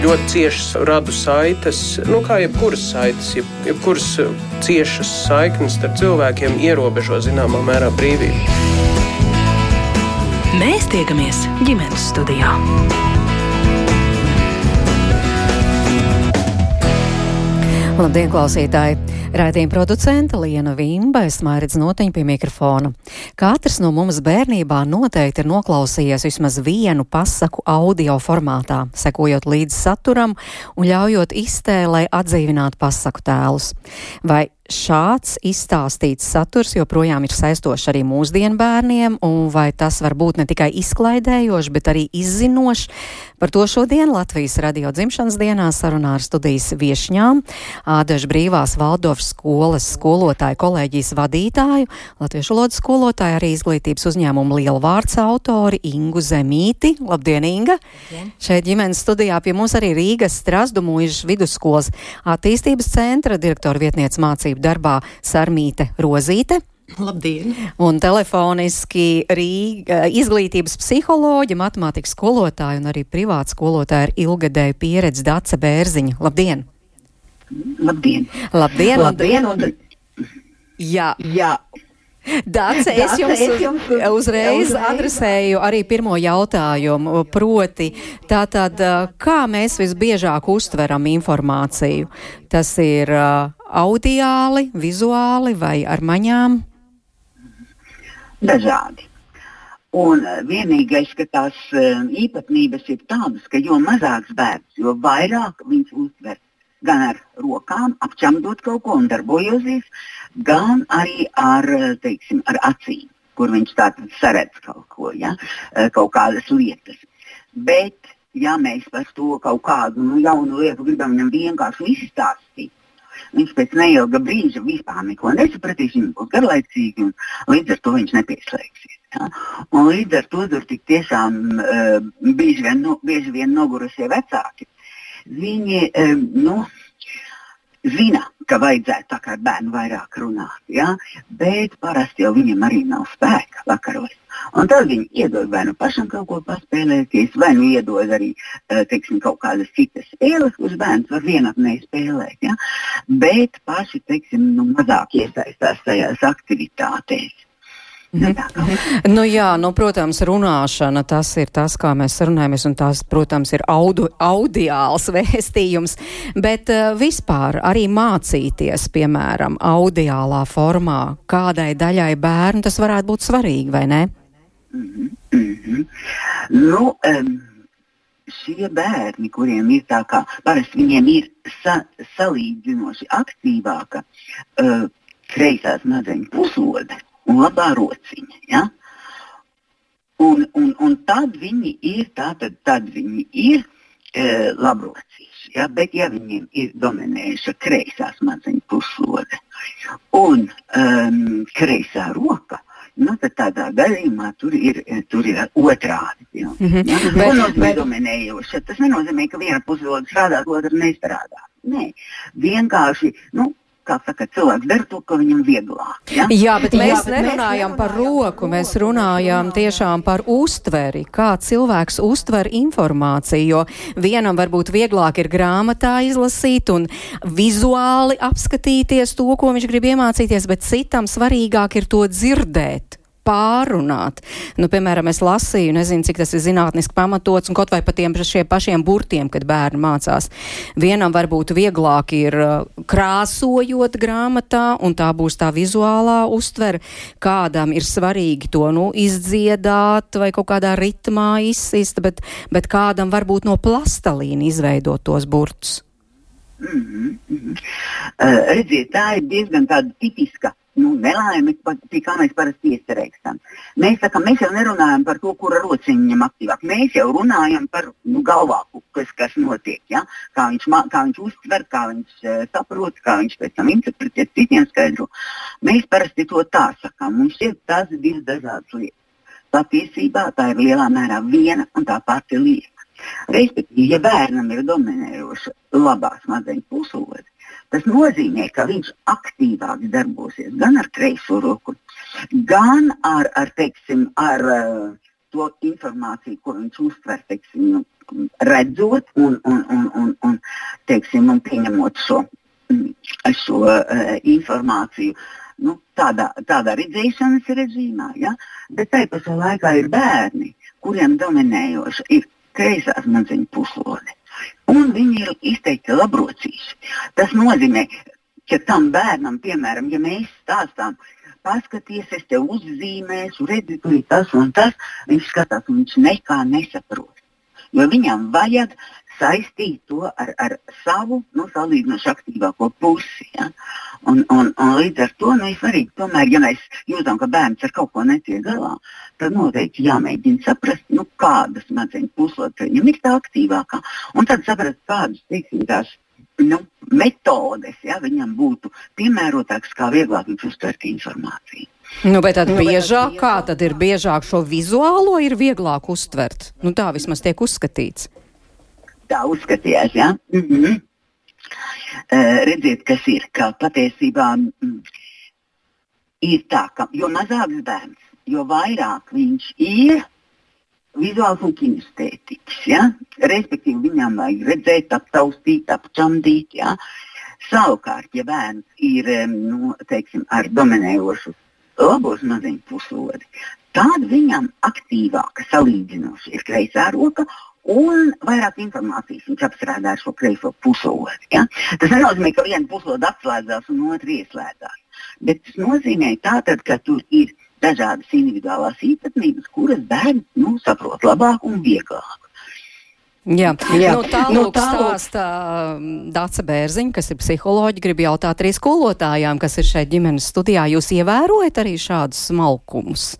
ļoti ciešas radu saites, nu, kā jebkuras saites, jeb, jebkuras ciešas saiknes starp cilvēkiem ierobežo zināmā mērā brīvību. Mēs tiekamies ģimenes studijā. Labdien, klausītāji! Raidījuma producente Liena Vimba, es mairidz notiņu pie mikrofona. Katrs no mums bērnībā noteikti ir noklausījies vismaz vienu pasaku audio formātā, sekojot līdz saturam un ļaujot iztēlē atdzīvināt pasaku tēlus. Vai šāds izstāstīts saturs joprojām ir saistošs arī mūsdienu bērniem, un vai tas var būt ne tikai izklaidējošs, bet arī izzinošs. Par to šodien Latvijas radio dzimšanas dienā sarunā ar studijas viešņām Ādažu brīvās Valdovas skolas skolotāju kolēģijas vadītāju, latviešu lodas skolotāju, arī izglītības uzņēmumu lielvārds autori Ingu Zemīti. Labdien, Inga! Labdien. Šeit ģimenes studijā pie mums arī Rīgas Strasdu mūžas vidusskolas attīstības centra direktora vietniece mācību darbā Sarmīte Rozīte. Labdien! Un telefoniski Rīga izglītības psiholoģija, matemātikas skolotāja un arī privāta skolotāja ar ilgadēju pieredzi Dace Bērziņa. Labdien! Labdien! Labdien! Labdien un... Jā! Jā. Dāce, es jums, es jums uzreiz adresēju arī pirmo jautājumu, proti, tātad, kā mēs visbiežāk uztveram informāciju? Tas ir audiāli, vizuāli vai ar maņām? Dažādi. Un vienīgais, ka tās īpatnības ir tādas, ka jo mazāks bērns, jo vairāk viņš uztver gan ar rokām, apčamdot kaut ko un darbojosies, gan arī ar, teiksim, ar acīm, kur viņš tātad saredz kaut ko, ja? kaut kādas lietas. Bet, ja mēs par to kaut kādu nu, jaunu lietu gribam viņam vienkārši izstāstīt, viņš pēc neilga brīža vispār neko nesapratīs, viņš būs garlaicīgi un līdz ar to viņš nepieslēgsies. Ja? Un līdz ar to tur tik tiešām uh, bieži, vien, no, bieži vien nogurusie vecāki viņi nu, zina, ka vajadzētu ar bērnu vairāk runāt, ja? bet parasti jau viņiem arī nav spēka vakaros. Un tad viņi iedod vai nu pašam kaut ko paspēlēties, vai nu iedod arī teiksim, kaut kādas citas spēles, kuras bērns var vienatnēji spēlēt. Ja? Bet paši teiksim, nu, mazāk iesaistās tajās aktivitātēs. Mm -hmm. nu, jā, nu, protams, runāšana tas ir tas, kā mēs runājamies, un tas, protams, ir audu, audiāls vēstījums, bet uh, vispār arī mācīties, piemēram, audiālā formā, kādai daļai bērnu tas varētu būt svarīgi, vai ne? Mm -hmm. nu, um, šie bērni, kuriem ir tā kā, parasti viņiem ir sa salīdzinoši aktīvāka uh, kreisā smadzeņu puslode un labā rociņa. Ja? Un, un, un tad viņi ir, tātad, tad viņi ir e, labrocīši. Ja? Bet, ja viņiem ir dominējuša kreisā smadzeņu puslode un um, kreisā roka, nu, tad tādā gadījumā tur ir, tur ir otrādi. Ja? Mm -hmm. ja? Bet, bet... dominējoša. Tas nenozīmē, ka viena puslode strādā, otra nestrādā. Nē, vienkārši nu, kā saka, cilvēks dara to, ko viņam vieglāk. Ja? Jā, bet mēs Jā, bet nerunājam mēs par roku, mēs runājam tiešām par uztveri, kā cilvēks uztver informāciju, jo vienam varbūt vieglāk ir grāmatā izlasīt un vizuāli apskatīties to, ko viņš grib iemācīties, bet citam svarīgāk ir to dzirdēt pārunāt. Nu, piemēram, es lasīju, nezinu, cik tas ir zinātniski pamatots, un kaut vai par tiem pašiem burtiem, kad bērni mācās. Vienam varbūt vieglāk ir uh, krāsojot grāmatā, un tā būs tā vizuālā uztvere. Kādam ir svarīgi to nu, izdziedāt vai kaut kādā ritmā izsist, bet, bet kādam varbūt no plastalīna izveidot tos burtus. Mm -hmm, mm -hmm. Uh, redziet, tā ir diezgan tipiska nu, nelaime, pie kā mēs parasti iecerēkstam. Mēs, saka, mēs jau nerunājam par to, kura rociņa viņam aktīvāk. Mēs jau runājam par nu, galvāku, kas, kas notiek. Ja? Kā, viņš, kā viņš uztver, kā viņš uh, saprot, kā viņš pēc tam interpretē, citiem skaidro. Mēs parasti to tā sakām. Mums ir tas divas dažādas lietas. Patiesībā tā ir lielā mērā viena un tā pati lieta. Respektīvi, ja bērnam ir dominējoša labā smadzeņu puslode, Tas nozīmē, ka viņš aktīvāk darbosies gan ar kreiso roku, gan ar, ar, teiksim, ar uh, to informāciju, ko viņš uztver, teiksim, nu, redzot un, un, un, un, un, teiksim, un pieņemot šo, šo uh, informāciju. Nu, tādā, tādā redzēšanas režīmā, ja? bet tajā pašā laikā ir bērni, kuriem dominējoša ir kreisā smadzeņu puslode. Un viņi ir izteikti labrocīši. Tas nozīmē, ka tam bērnam, piemēram, ja mēs stāstām, paskaties, es te uzzīmēšu, redzi, tur ir tas un tas, viņš skatās, un viņš nekā nesaprot. Jo viņam vajag saistīt to ar, ar savu nu, salīdzinoši aktīvāko pusi. Ja? Un, un, un līdz ar to nu, ir svarīgi, tomēr, ja mēs jūtam, ka bērns ar kaut ko netiek galā, tad noteikti jāmēģina saprast, nu, kādas smadzeņu puslodes viņam ir tā aktīvākā, un tad saprast, kādas teiksim, tās nu, metodes ja, viņam būtu piemērotākas, kā vieglāk viņš uztvert informāciju. Nu, bet tad nu, biežāk, kā tad ir biežāk šo vizuālo ir vieglāk uztvert? Nu, tā vismaz tiek uzskatīts. Tā uzskatījās, jā. Ja? Mm -hmm. uh, redziet, kas ir, ka patiesībā mm, ir tā, ka jo mazāks bērns, jo vairāk viņš ir vizuāls un kinestētiķis. Ja? Respektīvi, viņam vajag redzēt, aptaustīt, apčamdīt. Ja? Savukārt, ja bērns ir nu, teiksim, ar dominējošu labo smadzeņu puslodi, tad viņam aktīvāka salīdzinoši ir kreisā roka. Un vairāk informācijas viņš apstrādā šo kreiso puslodi. Ja? Tas nenozīmē, ka viena puslode atslēdzās un otra ieslēdzās. Bet tas nozīmē, tātad, ka tur ir dažādas individuālās īpatnības, kuras bērns nu, saprot labāk un vieglāk. Jā, jā. Nu, tā nu, tā stāsta Dāca Bērziņa, kas ir psiholoģija. Gribu jautāt arī skolotājām, kas ir šeit ģimenes studijā. Jūs ievērojat arī šādus smalkumus?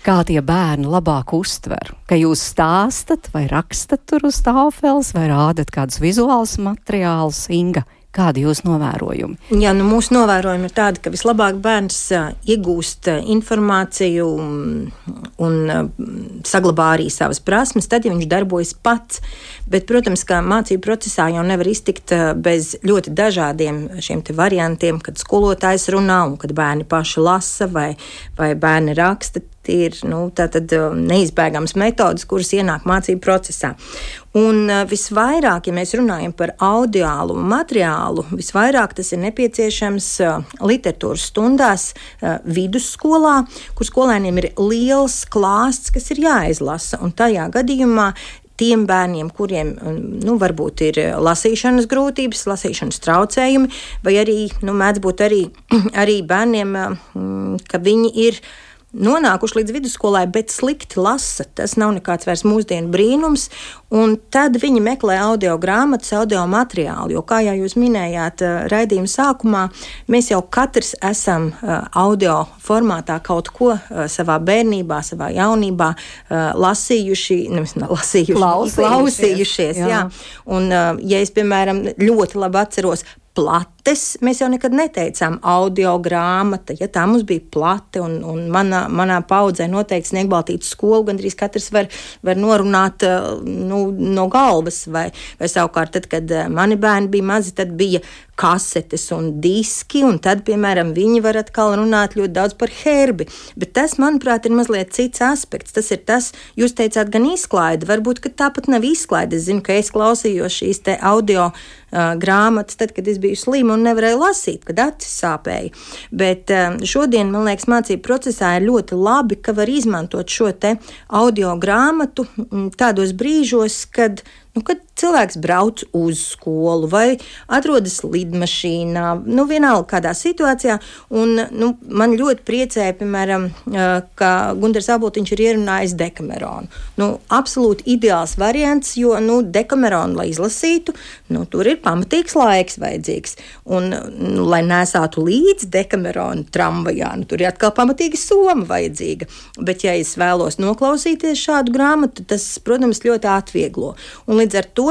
Kā tie bērni labāk uztver? Ka jūs stāstat vai rakstat tur uz tāfeles vai rādat kādus vizuālus materiālus, Inga? Kādi jūs novērojumi? Jā, nu, mūsu novērojumi ir tādi, ka vislabāk bērns iegūst informāciju un, saglabā arī savas prasmes, tad, ja viņš darbojas pats. Bet, protams, ka mācību procesā jau nevar iztikt bez ļoti dažādiem šiem variantiem, kad skolotājs runā un kad bērni paši lasa vai, vai bērni raksta ir nu, neizbēgams metodas, kuras ienāk mācību procesā. Un visvairāk, ja mēs runājam par audiālu materiālu, visvairāk tas ir nepieciešams literatūras stundās vidusskolā, kur skolēniem ir liels klāsts, kas ir jāizlasa. Un tajā gadījumā tiem bērniem, kuriem nu, varbūt ir lasīšanas grūtības, lasīšanas traucējumi, vai arī nu, mēdz būt arī, arī bērniem, ka viņi ir nonākuši līdz vidusskolai, bet slikti lasa. Tas nav nekāds vairs mūsdienu brīnums. Un tad viņi meklē audio grāmatas, audio materiālu. Jo, kā jau jūs minējāt, eh, raidījuma sākumā, mēs jau katrs esam eh, audio formātā kaut ko eh, savā bērnībā, savā jaunībā lasījuši, nevis lasījuši, klausījušies. klausījušies jā. Jā. Un, ja es, piemēram, ļoti labi atceros plates. Mēs jau nekad neteicām audio grāmata, ja tā mums bija plate, un, un manā, manā paudzē noteikti sniegbaltītu skolu gandrīz katrs var, var norunāt nu, no galvas, vai, vai savukārt tad, kad eh, mani bērni bija mazi, tad bija kasetes un diski, un tad, piemēram, viņi var atkal runāt ļoti daudz par herbi. Bet tas, manuprāt, ir mazliet cits aspekts. Tas ir tas, jūs teicāt, gan izklaide, varbūt tāpat nav izklaide. Es zinu, ka es klausījos šīs audio uh, grāmatas, tad, kad es biju slima un nevarēju lasīt, kad acis sāpēja. Bet šodien, man liekas, mācību procesā ir ļoti labi, ka var izmantot šo audio grāmatu tādos brīžos, kad Nu, kad cilvēks brauc uz skolu vai atrodas lidmašīnā, nu, vienalga kādā situācijā, un nu, man ļoti priecēja, piemēram, ka Gunārs Abotiņš ir ierunājis dekameronu. Nu, absolūti ideāls variants, jo nu, dekameronu, lai izlasītu, nu, tur ir pamatīgs laiks vajadzīgs. Un, nu, lai nesātu līdzi dekameronu tramvajā, nu, tur ir atkal pamatīga soma vajadzīga. Bet, ja es vēlos noklausīties šādu grāmatu, tas, protams, ļoti atvieglo. Un līdz ar to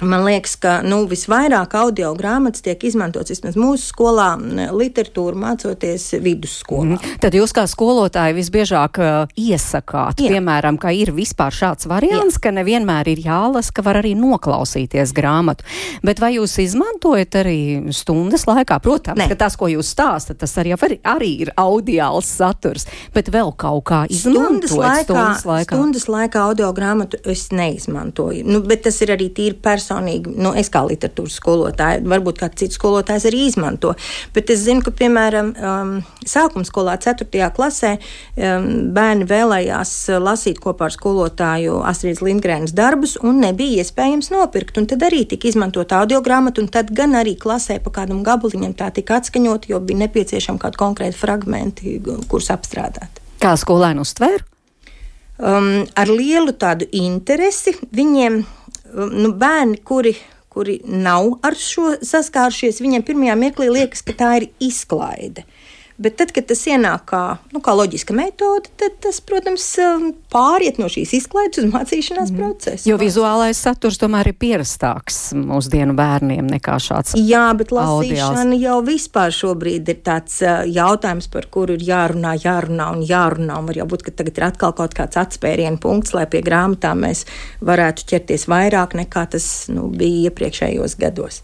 Man liekas, ka nu, visvairāk audio grāmatas tiek izmantotas vismaz mūsu skolā, literatūra mācoties vidusskolā. Mm. Tad jūs kā skolotāji visbiežāk uh, iesakāt, Jā. piemēram, ka ir vispār šāds variants, Jā. ka nevienmēr ir jālasa, ka var arī noklausīties grāmatu. Bet vai jūs izmantojat arī stundas laikā? Protams, ne. ka tas, ko jūs stāstat, tas arī, arī ir audiāls saturs, bet vēl kaut kā izmantojat stundas laikā. Stundas laikā, stundas laikā audio grāmatu es neizmantoju. Nu, bet tas ir arī tīri personīgi personīgi, nu, es kā literatūras skolotāja, varbūt kāds cits skolotājs arī izmanto. Bet es zinu, ka, piemēram, um, sākuma skolā, 4. klasē, um, bērni vēlējās lasīt kopā ar skolotāju Astrīdas Lindgrēnas darbus, un nebija iespējams nopirkt. Un tad arī tika izmantota audio grāmata, un tad gan arī klasē pa kādam gabaliņam tā tika atskaņot, jo bija nepieciešami kādi konkrēti fragmenti, kurus apstrādāt. Kā skolēni uztvēra? Um, ar lielu tādu interesi viņiem nu, bērni, kuri, kuri nav ar šo saskārušies, viņiem pirmajā mirklī liekas, ka tā ir izklaide. Bet tad, kad tas ienāk kā, nu, kā loģiska metode, tad tas, protams, um, pāriet no šīs izklaides uz mācīšanās mm. procesu. Jo vizuālais saturs tomēr ir pierastāks mūsdienu bērniem nekā šāds. Jā, bet lasīšana audiāls. jau vispār šobrīd ir tāds uh, jautājums, par kuru ir jārunā, jārunā un jārunā. Un var jau būt, ka tagad ir atkal kaut kāds atspērienu punkts, lai pie grāmatām mēs varētu ķerties vairāk nekā tas nu, bija iepriekšējos gados.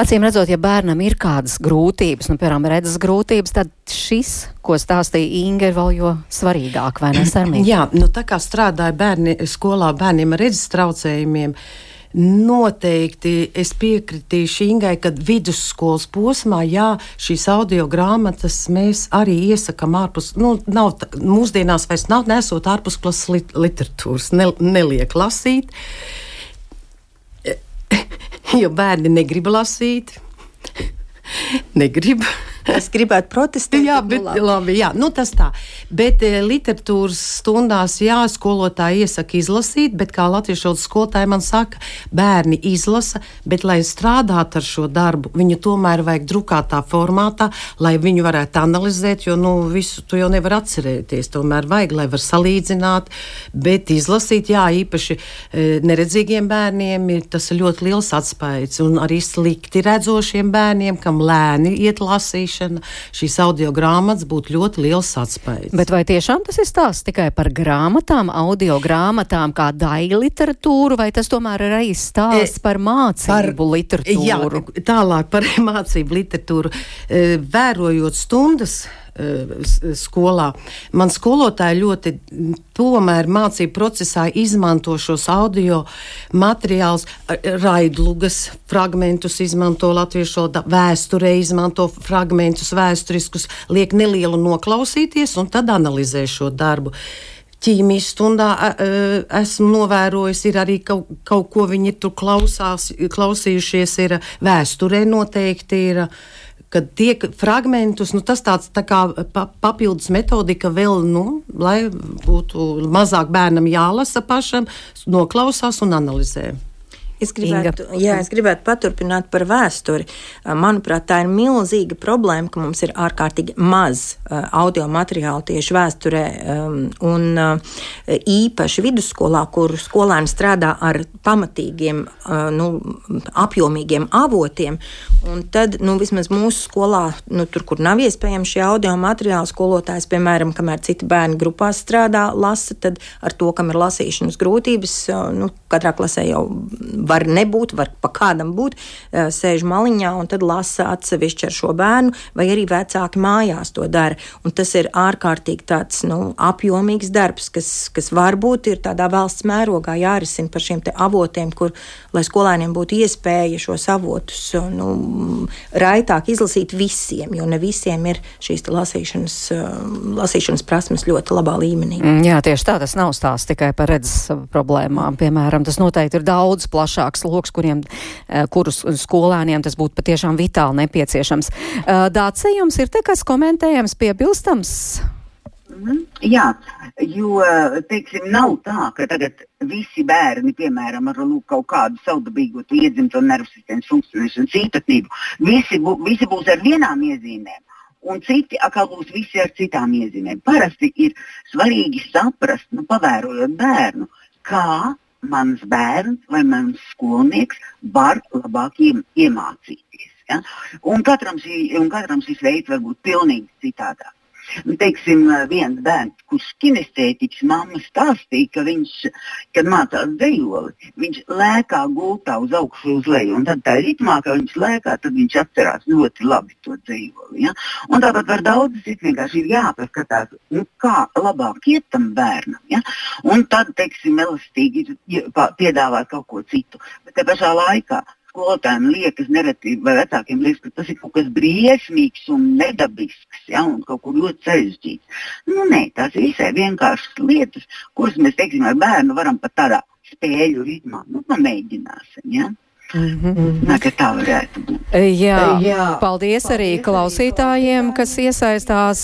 Acīm redzot, ja bērnam ir kādas grūtības, nu, piemēram, redzes grūtības, tad šis, ko stāstīja Inga, ir vēl jo svarīgāk, vai ne, Sarmīt? Jā, nu tā kā strādāja bērni skolā bērniem ar redzes traucējumiem. Noteikti es piekritīšu Ingai, ka vidusskolas posmā, jā, šīs audio grāmatas mēs arī iesakām ārpus, nu, nav, mūsdienās vairs nav nesot ārpusklases lit literatūras, ne, neliek lasīt. Jo bērni negrib lasīt. negrib. Es gribētu protestēt. jā, bet, nu, labi. Labi, jā, nu tas tā. Bet e, literatūras stundās, jā, skolotāji iesaka izlasīt, bet kā latviešu valodas skolotāji man saka, bērni izlasa, bet, lai strādātu ar šo darbu, viņu tomēr vajag drukātā formātā, lai viņu varētu analizēt, jo, nu, visu tu jau nevar atcerēties. Tomēr vajag, lai var salīdzināt, bet izlasīt, jā, īpaši e, neredzīgiem bērniem ir tas ļoti liels atspējs, un arī slikti redzošiem bērniem, kam lēni iet lasīt lasīšana, šīs audio grāmatas būtu ļoti liels atspējas. Bet vai tiešām tas ir stāsts tikai par grāmatām, audio grāmatām, kā daļa literatūru, vai tas tomēr ir arī stāsts e, par mācību par, literatūru? Jā, tālāk par mācību literatūru. E, vērojot stundas, skolā. Man skolotāji ļoti tomēr mācību procesā izmanto šos audio materiālus, raidlugas fragmentus, izmanto latviešu valodā, vēsturē izmanto fragmentus vēsturiskus, liek nelielu noklausīties un tad analizē šo darbu ķīmijas stundā esmu novērojis, ir arī kaut, kaut ko viņi tur klausās, klausījušies, ir vēsturē noteikti ir kad tiek fragmentus, nu, tas tāds tā kā pa, papildus metodika vēl, nu, lai būtu mazāk bērnam jālasa pašam, noklausās un analizē. Es gribētu, Inga. jā, es gribētu paturpināt par vēsturi. Manuprāt, tā ir milzīga problēma, ka mums ir ārkārtīgi maz audio materiālu tieši vēsturē, un īpaši vidusskolā, kur skolēni strādā ar pamatīgiem, nu, apjomīgiem avotiem. Un tad, nu, vismaz mūsu skolā, nu, tur, kur nav iespējams šie audio materiāli, skolotājs, piemēram, kamēr citi bērni grupās strādā, lasa, tad ar to, kam ir lasīšanas grūtības, nu, katrā klasē jau var nebūt, var pa kādam būt, sēž maliņā un tad lasa atsevišķi ar šo bērnu, vai arī vecāki mājās to dara. Un tas ir ārkārtīgi tāds nu, apjomīgs darbs, kas, kas varbūt ir tādā valsts mērogā jārisina par šiem avotiem, kur, lai skolēniem būtu iespēja šos avotus nu, raitāk izlasīt visiem, jo ne visiem ir šīs lasīšanas, lasīšanas prasmes ļoti labā līmenī. Mm, jā, tieši tā, tas nav stāsts tikai par redzes problēmām. Piemēram, tas noteikti ir daudz plašāk plašāks lokus, kuriem, eh, kurus skolēniem tas būtu patiešām vitāli nepieciešams. Eh, Dāce, jums ir te kas komentējams, piebilstams? Mm, jā, jo teiksim, nav tā, ka tagad visi bērni, piemēram, ar lūk, kaut kādu savdabīgu iedzimto nervu sistēmas funkcionēšanas īpatnību, visi, bū, visi būs ar vienām iezīmēm. Un citi atkal būs visi ar citām iezīmēm. Parasti ir svarīgi saprast, nu, pavērojot bērnu, kā mans bērns vai mans skolnieks var labāk iemācīties. Ja? Un, katram šī, un katram šis veids var būt pilnīgi citādāk. Nu, teiksim, viens bērns, kurš kinestētiķis mamma stāstīja, ka viņš, kad mācās dzējoli, viņš lēkā gultā uz augšu uz leju. Un tad tā ritmā, kā viņš lēkā, tad viņš atcerās ļoti labi to dzējoli. Ja? Un tāpat var daudz citu vienkārši ir jāpaskatās, nu, kā labāk iet tam bērnam. Ja? Un tad, teiksim, elastīgi piedāvāt kaut ko citu. Bet te pašā laikā skolotājiem liekas, nereti, vai vecākiem liekas, ka tas ir kaut kas briesmīgs un nedabisks ja, un kaut kur ļoti sarežģīts. Nu, nē, tās ir visai vienkāršas lietas, kuras mēs, teiksim, ar bērnu varam pat tādā spēļu ritmā. Nu, pamēģināsim. Ja? Mm -hmm. Nā, tā varētu būt. Jā, Jā. paldies arī klausītājiem, kas iesaistās.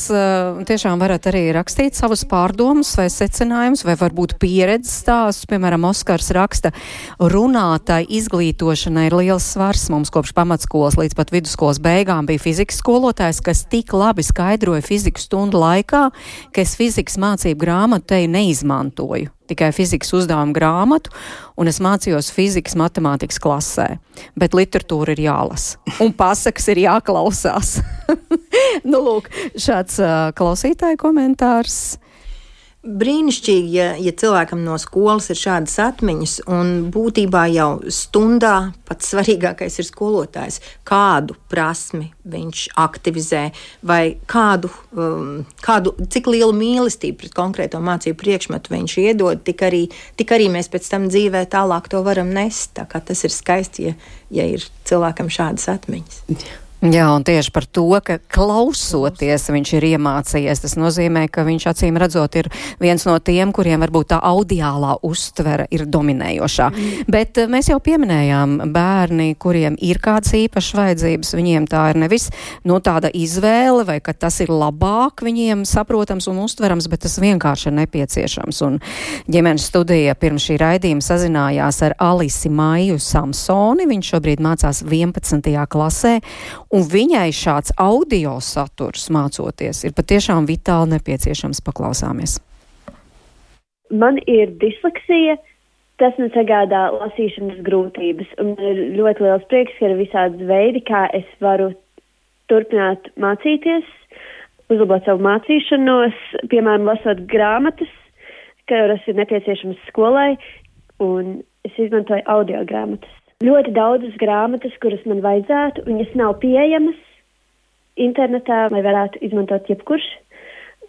Tiešām varat arī rakstīt savus pārdomus vai secinājumus, vai varbūt pieredzes stāstus. Piemēram, Oskars raksta, runātai izglītošanai ir liels svars. Mums kopš pamatskolas līdz pat vidusskolas beigām bija fizikas skolotājs, kas tik labi skaidroja fizikas stundu laikā, ka es fizikas mācību grāmatu te neizmantoju tikai fizikas uzdevumu grāmatu, un es mācījos fizikas matemātikas klasē. Bet literatūra ir jālasa, un pasakas ir jāklausās. nu, lūk, šāds uh, klausītāja komentārs. Brīnišķīgi, ja, ja cilvēkam no skolas ir šādas atmiņas, un būtībā jau stundā pats svarīgākais ir skolotājs, kādu prasmi viņš aktivizē, vai kādu, um, kādu cik lielu mīlestību pret konkrēto mācību priekšmetu viņš iedod, tik arī, tik arī mēs pēc tam dzīvē tālāk to varam nest. Tā tas ir skaisti, ja, ja ir cilvēkam šādas atmiņas. Jā, un tieši par to, ka klausoties viņš ir iemācījies, tas nozīmē, ka viņš acīm redzot ir viens no tiem, kuriem varbūt tā audiālā uztvere ir dominējošā. Mm. Bet eh, mēs jau pieminējām bērni, kuriem ir kādas īpašas vajadzības, viņiem tā ir nevis no nu, tāda izvēle vai ka tas ir labāk viņiem saprotams un uztverams, bet tas vienkārši ir nepieciešams. Un ģimenes studija pirms šī raidījuma sazinājās ar Alisi Maiju Samsoni, viņš šobrīd mācās 11. klasē un viņai šāds audio saturs mācoties ir patiešām vitāli nepieciešams. Paklausāmies. Man ir disleksija, tas man sagādā lasīšanas grūtības, un man ir ļoti liels prieks, ka ir visādi veidi, kā es varu turpināt mācīties, uzlabot savu mācīšanos, piemēram, lasot grāmatas, kuras ir nepieciešamas skolai, un es izmantoju audio grāmatas ļoti daudzas grāmatas, kuras man vajadzētu, viņas nav pieejamas internetā, lai varētu izmantot jebkurš.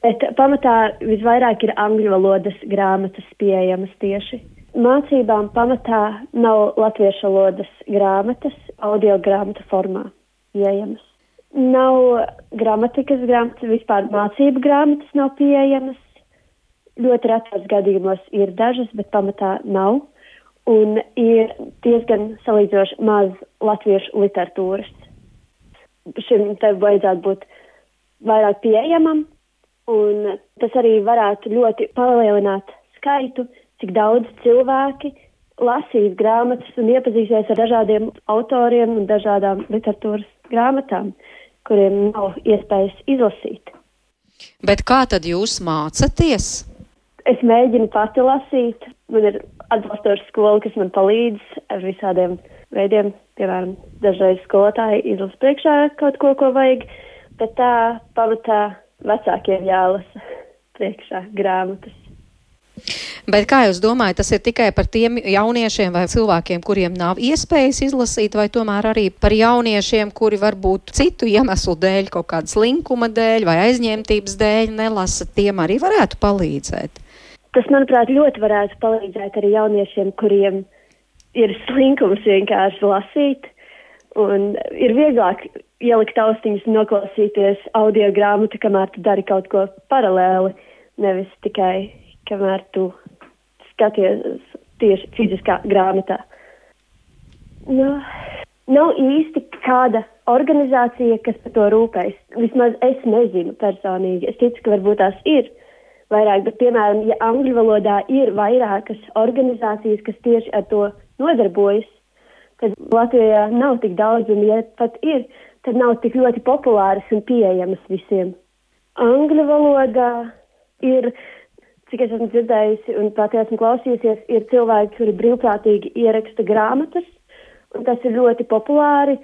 Bet pamatā visvairāk ir angļu valodas grāmatas pieejamas tieši. Mācībām pamatā nav latviešu valodas grāmatas, audio grāmatu formā pieejamas. Nav gramatikas grāmatas, vispār mācību grāmatas nav pieejamas. Ļoti retos gadījumos ir dažas, bet pamatā nav un ir diezgan salīdzinoši maz latviešu literatūras. Šim te vajadzētu būt vairāk pieejamam, un tas arī varētu ļoti palielināt skaitu, cik daudz cilvēki lasīs grāmatas un iepazīsies ar dažādiem autoriem un dažādām literatūras grāmatām, kuriem nav iespējas izlasīt. Bet kā tad jūs mācaties? Es mēģinu pati lasīt. Man ir atbalstoša skola, kas man palīdz ar visādiem veidiem. Piemēram, dažreiz skolotāji izlasa priekšā kaut ko, ko vajag, bet tā pamatā vecākiem jālasa priekšā grāmatas. Bet kā jūs domājat, tas ir tikai par tiem jauniešiem vai cilvēkiem, kuriem nav iespējas izlasīt, vai tomēr arī par jauniešiem, kuri varbūt citu iemeslu dēļ, kaut kādas linkuma dēļ vai aizņemtības dēļ nelasa, tiem arī varētu palīdzēt? Tas, manuprāt, ļoti varētu palīdzēt arī jauniešiem, kuriem ir slinkums vienkārši lasīt. Un ir vieglāk ielikt austiņas un noklausīties audio grāmatu, kamēr tu dari kaut ko paralēli, nevis tikai kamēr tu skaties tieši fiziskā grāmatā. Nu, nav īsti kāda organizācija, kas par to rūpējas. Vismaz es nezinu personīgi. Es ticu, ka varbūt tās ir vairāk, bet, piemēram, ja angļu valodā ir vairākas organizācijas, kas tieši ar to nodarbojas, tad Latvijā nav tik daudz, un ja pat ir, tad nav tik ļoti populāras un pieejamas visiem. Angļu valodā ir cik es esmu dzirdējusi un pati esmu klausījusies, ir cilvēki, kuri brīvprātīgi ieraksta grāmatas, un tas ir ļoti populāri.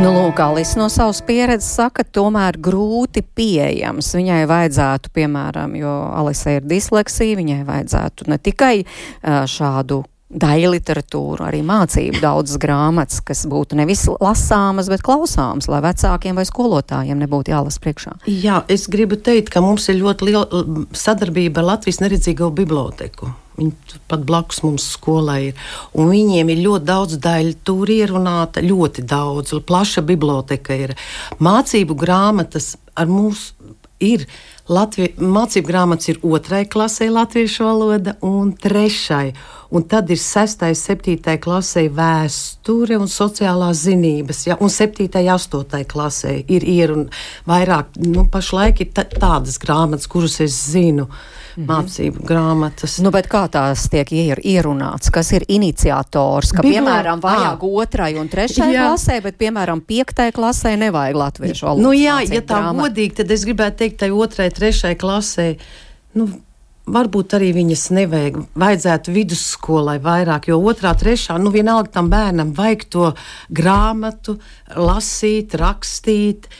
Nu, lūk, Alis no savas pieredzes saka, tomēr grūti pieejams. Viņai vajadzētu, piemēram, jo Alisai ir disleksija, viņai vajadzētu ne tikai šādu daļu literatūru, arī mācību daudzas grāmatas, kas būtu nevis lasāmas, bet klausāmas, lai vecākiem vai skolotājiem nebūtu jālasa priekšā. Jā, es gribu teikt, ka mums ir ļoti liela sadarbība ar Latvijas neredzīgo biblioteku. Viņi pat blakus mums skolai ir. Un viņiem ir ļoti daudz daļu, tur ierunāta ļoti daudz, plaša biblioteka ir. Mācību grāmatas ar mums ir. Mācību grāmatas ir otrai klasē latviešu valoda un trešai. Un tad ir 6, 7 klasē vēsture un sociālās zinības, ja, un 7, 8 klasē ir ieruna vairāk. Nu, pašlaik ir tādas grāmatas, kuras es zinu. Uh, mm -hmm. mācību grāmatas. Nu, kā tās tiek ier, ierunāts? Kas ir iniciators? Ka, Biblo... piemēram, vajag à. otrai un trešai jā. klasē, bet, piemēram, piektai klasē nevajag latviešu valodu. Nu, jā, ja tā grāmatu. godīgi, tad es gribētu teikt, tai otrai, trešai klasē. Nu, varbūt arī viņas nevajag. Vajadzētu vidusskolai vairāk, jo otrā, trešā, nu vienalga tam bērnam vajag to grāmatu, lasīt, rakstīt.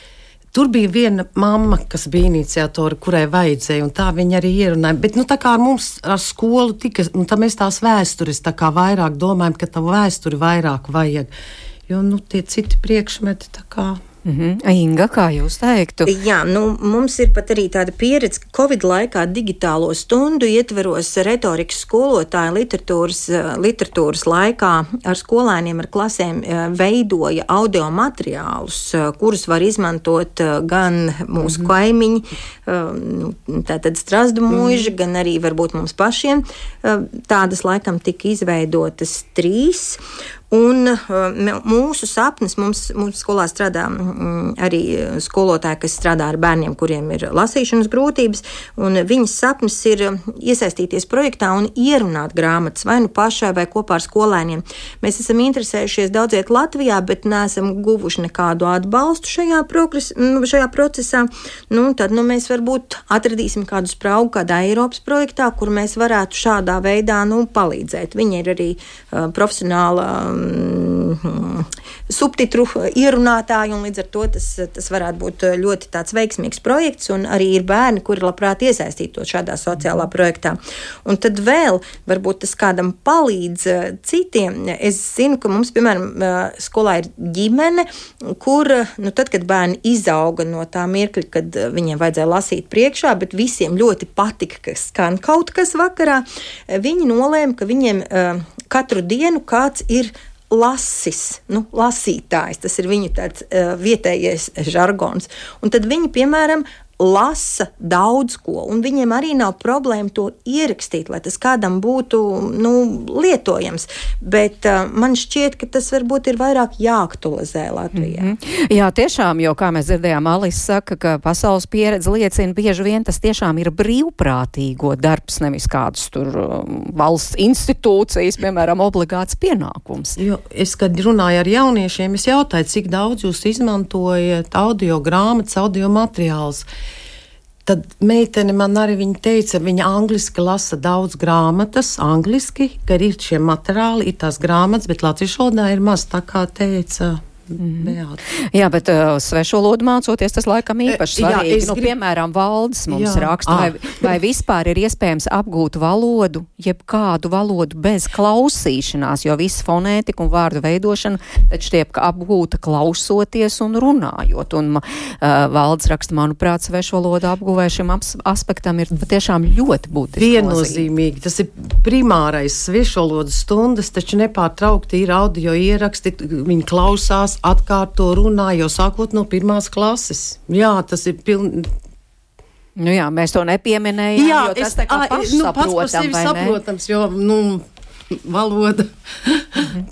Tur bija viena mamma, kas bija iniciatora, kurai vajadzēja, un tā viņa arī ierunāja. Bet, nu, tā kā ar mums, ar skolu, tika, nu, tā mēs tās vēstures tā vairāk domājam, ka tā vēsturi vairāk vajag. Jo, nu, tie citi priekšmeti tā kā. Mm -hmm. Inga, kā jūs teiktu? Jā, nu, mums ir pat arī tāda pieredze, ka Covid laikā digitālo stundu ietveros retorikas skolotāja literatūras, eh, literatūras laikā ar skolēniem, ar klasēm eh, veidoja audio materiālus, eh, kurus var izmantot gan mūsu mm -hmm. kaimiņi, nu, tātad strasdu mūži, mm -hmm. gan arī varbūt mums pašiem. Tādas laikam tika izveidotas trīs. Un uh, mūsu sapnis, mums, mums skolā strādā mm, arī skolotāji, kas strādā ar bērniem, kuriem ir lasīšanas grūtības, un viņas sapnis ir iesaistīties projektā un ierunāt grāmatas vai nu pašai vai kopā ar skolēniem. Mēs esam interesējušies daudziet Latvijā, bet neesam guvuši nekādu atbalstu šajā, progres, šajā procesā. Nu, tad nu, mēs varbūt atradīsim kādu spraugu kādā Eiropas projektā, kur mēs varētu šādā veidā nu, palīdzēt. Viņi ir arī uh, profesionāla um, subtitru ierunātāji, un līdz ar to tas, tas varētu būt ļoti tāds veiksmīgs projekts, un arī ir bērni, kuri labprāt iesaistītos šādā sociālā projektā. Un tad vēl varbūt tas kādam palīdz uh, citiem. Es zinu, ka mums, piemēram, uh, skolā ir ģimene, kur, nu, tad, kad bērni izauga no tā mirkļa, kad viņiem vajadzēja lasīt priekšā, bet visiem ļoti patika, ka skan kaut kas vakarā, viņi nolēma, ka viņiem katru dienu kāds ir lasis, nu, lasītājs. Tas ir viņu tāds uh, vietējais žargons. Un tad viņi, piemēram, lasa daudz ko, un viņiem arī nav problēma to ierakstīt, lai tas kādam būtu nu, lietojams. Bet uh, man šķiet, ka tas varbūt ir vairāk jāaktualizē Latvijā. Mm -hmm. Jā, tiešām, jo, kā mēs dzirdējām, Alis saka, ka pasaules pieredze liecina, bieži vien tas tiešām ir brīvprātīgo darbs, nevis kāds tur um, valsts institūcijas, piemēram, obligāts pienākums. Jo es, kad runāju ar jauniešiem, es jautāju, cik daudz jūs izmantojat audio grāmatas, audio materiālus. Tad meitene man arī teica, viņa angliski lasa daudz grāmatas, angliski, ka ir šie materiāli, ir tās grāmatas, bet latviešu valodā ir maz tā kā teica. Mm -hmm. Jā, bet uh, svešu valodu mācoties, tas laikam e, īpaši svarīgi. Jā, nu, grib... Piemēram, valdes mums jā. raksta, vai, ah. vai vispār ir iespējams apgūt valodu, jeb kādu valodu bez klausīšanās, jo viss fonētika un vārdu veidošana taču tiek apgūta klausoties un runājot. Un uh, valdes raksta, manuprāt, svešu valodu apguvē šim aspektam ir patiešām ļoti būtiski. Viennozīmīgi. Tas ir primārais svešu valodas stundas, taču nepārtraukti ir audio ieraksti, viņi klausās atkārto runā jau sākot no pirmās klases. Jā, tas ir pilnīgi. Nu jā, mēs to nepieminējām. Jā, tas a, nu, pats par sevi saprotams, jo, nu, valoda.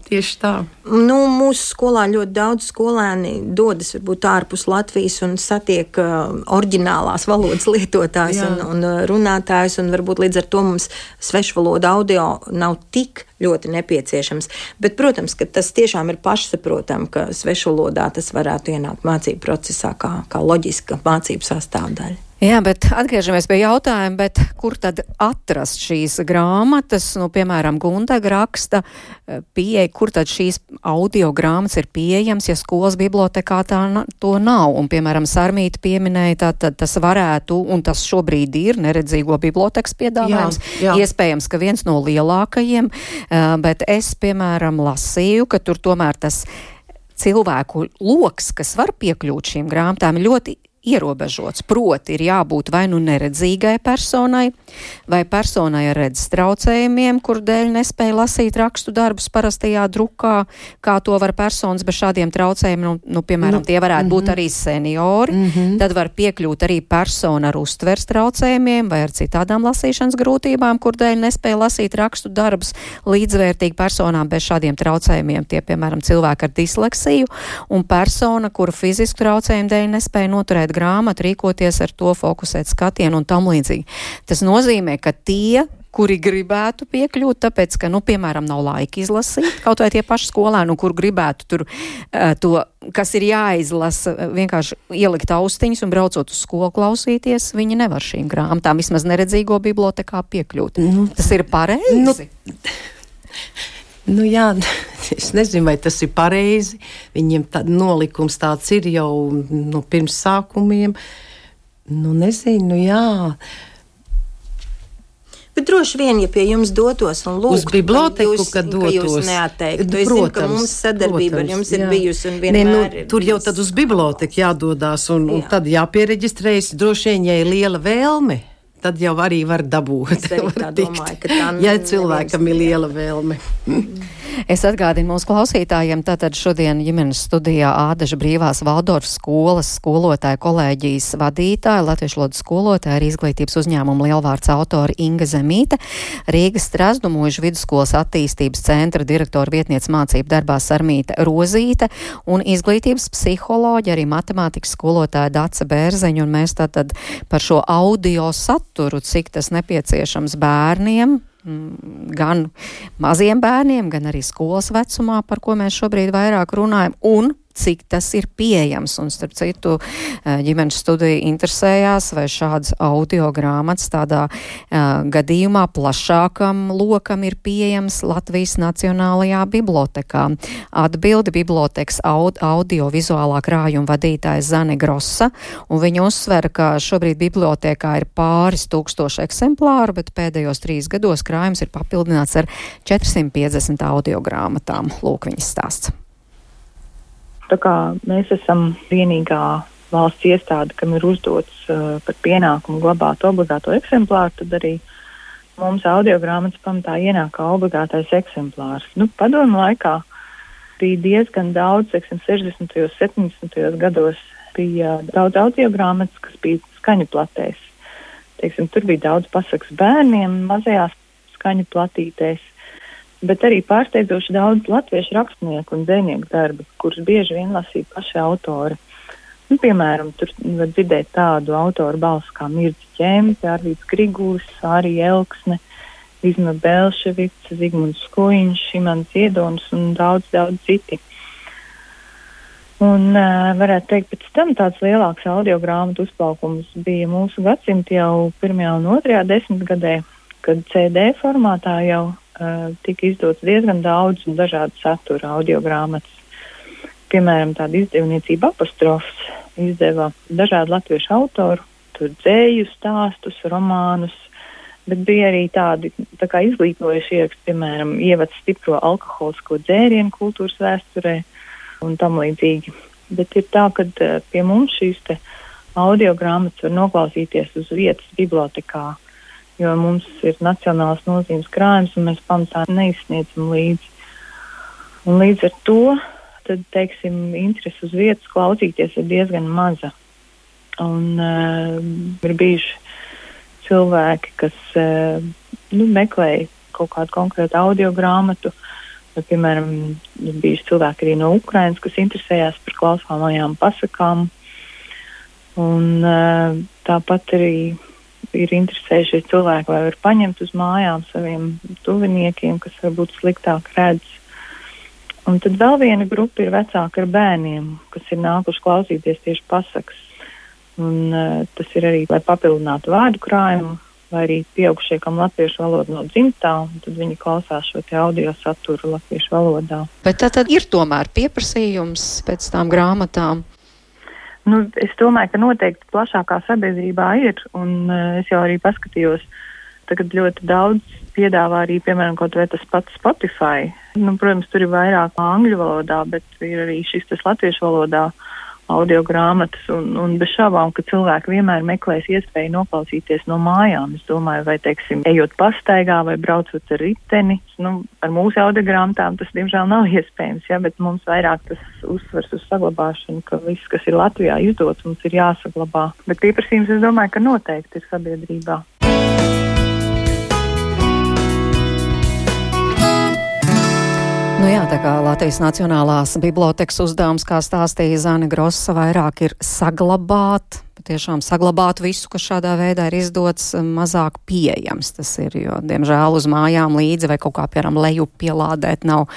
Tieši tā. Nu, mūsu skolā ļoti daudz skolēni dodas varbūt ārpus Latvijas un satiek uh, oriģinālās valodas lietotājus un, un uh, runātājus, un varbūt līdz ar to mums svešvaloda audio nav tik ļoti nepieciešams. Bet, protams, ka tas tiešām ir pašsaprotami, ka svešvalodā tas varētu ienākt mācību procesā kā, kā loģiska mācību sastāvdaļa. Jā, bet atgriežamies pie jautājuma, kur tad atrast šīs grāmatas, nu, piemēram, Gundaga raksta eh, pieeja, kur tad šīs audio grāmatas ir pieejams, ja skolas bibliotekā tā to nav. Un, piemēram, Sarmīta pieminēja, tā, tad tas varētu, un tas šobrīd ir neredzīgo bibliotekas piedāvājums. Jā, jā. Iespējams, ka viens no lielākajiem, eh, bet es, piemēram, lasīju, ka tur tomēr tas cilvēku loks, kas var piekļūt šīm grāmatām, ļoti ierobežots. Proti, ir jābūt vai nu neredzīgai personai, vai personai ar redzes traucējumiem, kur dēļ nespēja lasīt rakstu darbus parastajā drukā, kā to var personas bez šādiem traucējumiem. Nu, nu, piemēram, nu, tie varētu mm -hmm. būt mhm. arī seniori. Mm -hmm. Tad var piekļūt arī persona ar uztvers traucējumiem vai ar citādām lasīšanas grūtībām, kur dēļ nespēja lasīt rakstu darbus līdzvērtīgi personām bez šādiem traucējumiem. Tie, piemēram, cilvēki ar disleksiju un persona, kuru fizisku traucējumu dēļ nespēja noturēt grāmatu, rīkoties ar to, fokusēt skatienu un tam līdzīgi. Tas nozīmē, ka tie, kuri gribētu piekļūt, tāpēc, ka, nu, piemēram, nav laika izlasīt, kaut vai tie paši skolēni, kur gribētu tur uh, to, kas ir jāizlasa, vienkārši ielikt austiņas un braucot uz skolu klausīties, viņi nevar šīm grāmatām vismaz neredzīgo bibliotekā piekļūt. Nu, tas ir pareizi. Nu, Nu, jā, es nezinu, vai tas ir pareizi. Viņiem tāds nolikums tāds ir jau no pirms sākumiem. Nu, nezinu, jā. Bet droši vien, ja pie jums dotos un lūgtu, uz biblioteku, jūs, kad dotos, jūs neatteiktu. Es zinu, ka mums sadarbība protams, ar jums ir jā. bijusi un vienmēr ne, nu, Tur jau tad uz biblioteku jādodās un, jā. un tad jāpiereģistrējas. Droši vien, ja ir liela vēlme tad jau arī var dabūt. Es var domāju, ka tā ja cilvēkam ir liela vēlme. Es atgādinu mūsu klausītājiem, tātad šodien ģimenes studijā Ādaža brīvās Valdorfas skolas skolotāja kolēģijas vadītāja, latviešu lodu skolotāja, arī izglītības uzņēmuma lielvārds autori Inga Zemīte, Rīgas Strasdumuižu vidusskolas attīstības centra direktora vietniece mācību darbā Sarmīte Rozīte un izglītības psiholoģija, arī matemātikas skolotāja Daca Bērzeņa, un mēs tātad par šo audio saturu, cik tas nepieciešams bērniem, gan maziem bērniem, gan arī skolas vecumā, par ko mēs šobrīd vairāk runājam, un cik tas ir pieejams. Un, starp citu, eh, ģimenes studija interesējās, vai šāds audio grāmatas tādā uh, gadījumā plašākam lokam ir pieejams Latvijas Nacionālajā bibliotekā. Atbildi bibliotekas aud audio-vizuālā krājuma vadītāja Zane Grossa, un viņa uzsver, ka šobrīd bibliotekā ir pāris tūkstoši eksemplāru, bet pēdējos trīs gados krājums ir papildināts ar 450 audio grāmatām. Lūk, viņas stāsts. Mēs esam vienīgā valsts iestāde, kam ir uzdots uh, par pienākumu glabāt obligāto eksemplāru, tad arī mums audio grāmatas pamatā ienāk kā obligātais eksemplārs. Nu, padomu laikā bija diezgan daudz, teiksim, 60. un 70. gados bija daudz audio grāmatas, kas bija skaņu platēs. Teiksim, tur bija daudz pasakas bērniem, mazajās skaņu platītēs bet arī pārsteidzoši daudz latviešu rakstnieku un dzēnieku darbu, kurus bieži vien lasīja paši autori. Nu, piemēram, tur var dzirdēt tādu autoru balsu kā Mirts Čēmis, Arvīts Grigūs, Arī Elksne, Izma Belševics, Zigmunds Skojiņš, Šimans Iedons un daudz, daudz citi. Un, uh, varētu teikt, pēc tam tāds lielāks audio grāmatu uzplaukums bija mūsu gadsimta jau pirmajā un otrajā desmitgadē, kad CD formātā jau tika izdots diezgan daudz un dažādu satura audio grāmatas. Piemēram, tāda izdevniecība apostrofs izdeva dažādu latviešu autoru, tur dzēju stāstus, romānus, bet bija arī tādi tā kā izglītojuši ieraksti, piemēram, ievads stipro alkoholisko dzērienu kultūras vēsturē un tam līdzīgi. Bet ir tā, ka uh, pie mums šīs audio grāmatas var noklausīties uz vietas bibliotekā jo mums ir nacionāls nozīmes krājums un mēs pamatā neizsniedzam līdzi. Un līdz ar to tad, teiksim, interesi uz vietas klausīties ir diezgan maza. Un, uh, ir bijuši cilvēki, kas uh, nu, meklēja kaut kādu konkrētu audio grāmatu. Vai, piemēram, ir bijuši cilvēki arī no Ukrainas, kas interesējās par klausāmajām pasakām. Un, uh, tāpat arī ir interesējušies cilvēki, vai var paņemt uz mājām saviem tuviniekiem, kas varbūt sliktāk redz. Un tad vēl viena grupa ir vecāki ar bērniem, kas ir nākuši klausīties tieši pasakas. Un, uh, tas ir arī, lai papildinātu vārdu krājumu, vai arī pieaugušie, kam latviešu valoda nav dzimtā, tad viņi klausās šo audio saturu latviešu valodā. Bet tad, tad ir tomēr pieprasījums pēc tām grāmatām. Nu, es domāju, ka noteikti plašākā sabiedrībā ir, un uh, es jau arī paskatījos, tagad ļoti daudz piedāvā arī, piemēram, kaut vai tas pats Spotify. Nu, protams, tur ir vairāk angļu valodā, bet ir arī šis tas latviešu valodā audio grāmatas, un, un bez šaubām, ka cilvēki vienmēr meklēs iespēju noklausīties no mājām. Es domāju, vai, teiksim, ejot pastaigā vai braucot ar riteni, nu, ar mūsu audio grāmatām tas, diemžēl, nav iespējams, ja, bet mums vairāk tas uzsvers uz saglabāšanu, ka viss, kas ir Latvijā izdots, mums ir jāsaglabā. Bet pieprasījums, es domāju, ka noteikti ir sabiedrībā. Nu jā, tā kā Latvijas Nacionālās bibliotekas uzdevums, kā stāstīja Zana Grossa, vairāk ir saglabāt, patiešām saglabāt visu, kas šādā veidā ir izdots, mazāk pieejams. Tas ir, jo, diemžēl, uz mājām līdzi vai kaut kā, piemēram, leju pielādēt nav